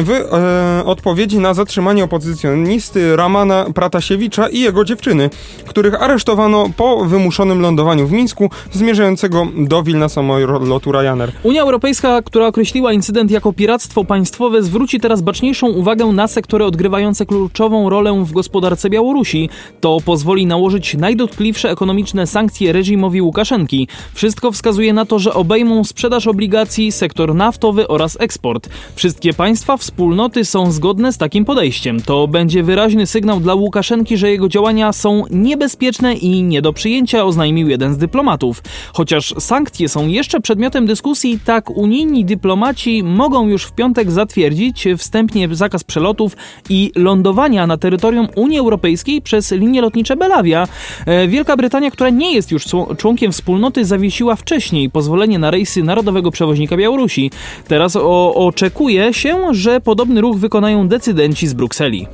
w e, odpowiedzi na zatrzymanie opozycjonisty Ramana Pratasiewicza i jego dziewczyny, których aresztowano po wymuszonym lądowaniu w Mińsku zmierzającego do Wilna samolotu Ryanair. Unia Europejska, która określiła incydent jako piractwo państwowe, zwróci teraz baczniejszą uwagę na sektory odgrywające kluczową rolę w gospodarce Białorusi. To pozwoli nałożyć najdotkliwsze ekonomiczne sankcje reżimowi Łukaszenki. Wszystko wskazuje na to, że obejmą sprzedaż obligacji, sektor naftowy oraz eksport. Wszystkie państwa wspólnoty są zgodne z takim podejściem. To będzie wyraźny sygnał dla Łukaszenki, że jego działania są niebezpieczne i nie do przyjęcia, oznajmił jeden z dyplomatów. Chociaż sankcje są jeszcze przedmiotem dyskusji, tak unijni dyplomaci mogą już w piątek zatwierdzić wstępnie zakaz przelotów i lądowania na terytorium Unii Europejskiej przez linie lotnicze Belavia. E, Wielka Brytania, która nie jest już czło- członkiem wspólnoty, zawiesiła wcześniej pozwolenie na rejsy Narodowego Przewoźnika Białorusi. Teraz oczekuje się, że podobny ruch wykonają decydenci z Brukseli.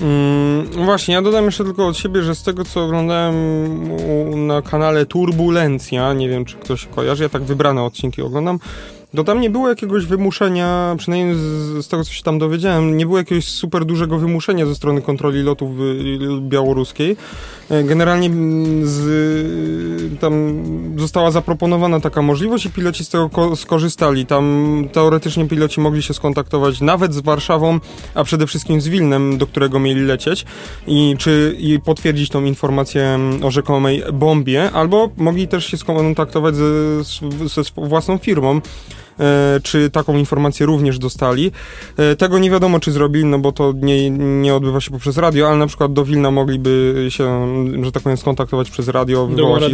Mm, właśnie, ja dodam jeszcze tylko od siebie, że z tego co oglądałem na kanale Turbulencja, nie wiem czy ktoś kojarzy, ja tak wybrane odcinki oglądam, to tam nie było jakiegoś wymuszenia, przynajmniej z, z tego co się tam dowiedziałem, nie było jakiegoś super dużego wymuszenia ze strony kontroli lotów y, białoruskiej. E, Generalnie mm, z, tam została zaproponowana taka możliwość i piloci z tego ko- skorzystali. Tam teoretycznie piloci mogli się skontaktować nawet z Warszawą, a przede wszystkim z Wilnem, do którego mieli lecieć i czy i potwierdzić tą informację mm, o rzekomej bombie, albo mogli też się skontaktować ze, ze własną firmą. E, czy taką informację również dostali. E, Tego nie wiadomo, czy zrobili, no bo to nie, nie odbywa się poprzez radio, ale na przykład do Wilna mogliby się, że tak powiem, skontaktować przez radio, wywołać i,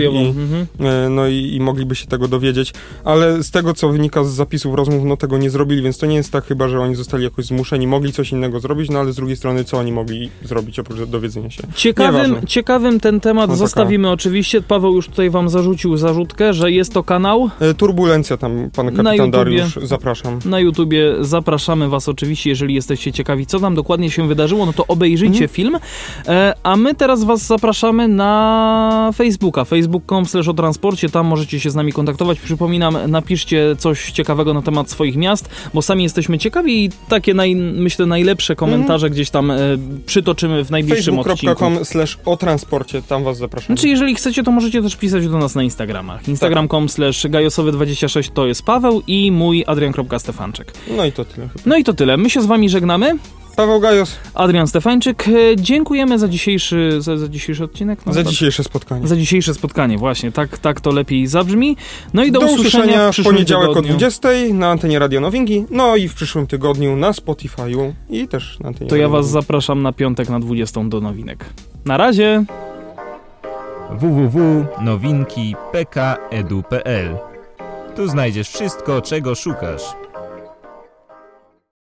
Mhm. E, No i, i mogliby się tego dowiedzieć, ale z tego co wynika z zapisów rozmów, no tego nie zrobili, więc to nie jest tak chyba, że oni zostali jakoś zmuszeni, mogli coś innego zrobić, no ale z drugiej strony co oni mogli zrobić oprócz dowiedzenia się. Ciekawym, Nieważne. ciekawym ten temat No zostawimy oczywiście. Paweł już tutaj wam zarzucił zarzutkę, że jest to kanał. Turbulencja tam, pan kapitan. Dariusz, zapraszam. Na YouTubie zapraszamy Was oczywiście, jeżeli jesteście ciekawi, co tam dokładnie się wydarzyło, no to obejrzyjcie Mhm. film. E, a my teraz Was zapraszamy na Facebooka, facebook.com slash o transporcie, tam możecie się z nami kontaktować. Przypominam, napiszcie coś ciekawego na temat swoich miast, bo sami jesteśmy ciekawi i takie, naj, myślę, najlepsze komentarze gdzieś tam e, przytoczymy w najbliższym odcinku. facebook.com slash o transporcie, tam was zapraszam. Znaczy, jeżeli chcecie, to możecie też pisać do nas na Instagramach. Instagram.com slash gajosowy26 to jest Paweł i mój adrian.stefanczyk. No i to tyle chyba. No i to tyle. My się z wami żegnamy. Paweł Gajos, Adrian Stefańczyk. E, Dziękujemy za dzisiejszy, za, za dzisiejszy odcinek. No, za tak. dzisiejsze spotkanie. Za dzisiejsze spotkanie, właśnie. Tak, tak to lepiej zabrzmi. No i do, Do usłyszenia w w przyszłym poniedziałek tygodniu. o 20 na antenie Radio Nowinki, no i w przyszłym tygodniu na Spotify'u i też na antenie To ja Radio was Nowinki. zapraszam na piątek na 20 do nowinek. Na razie! www.nowinki.pk.edu.pl Tu znajdziesz wszystko, czego szukasz.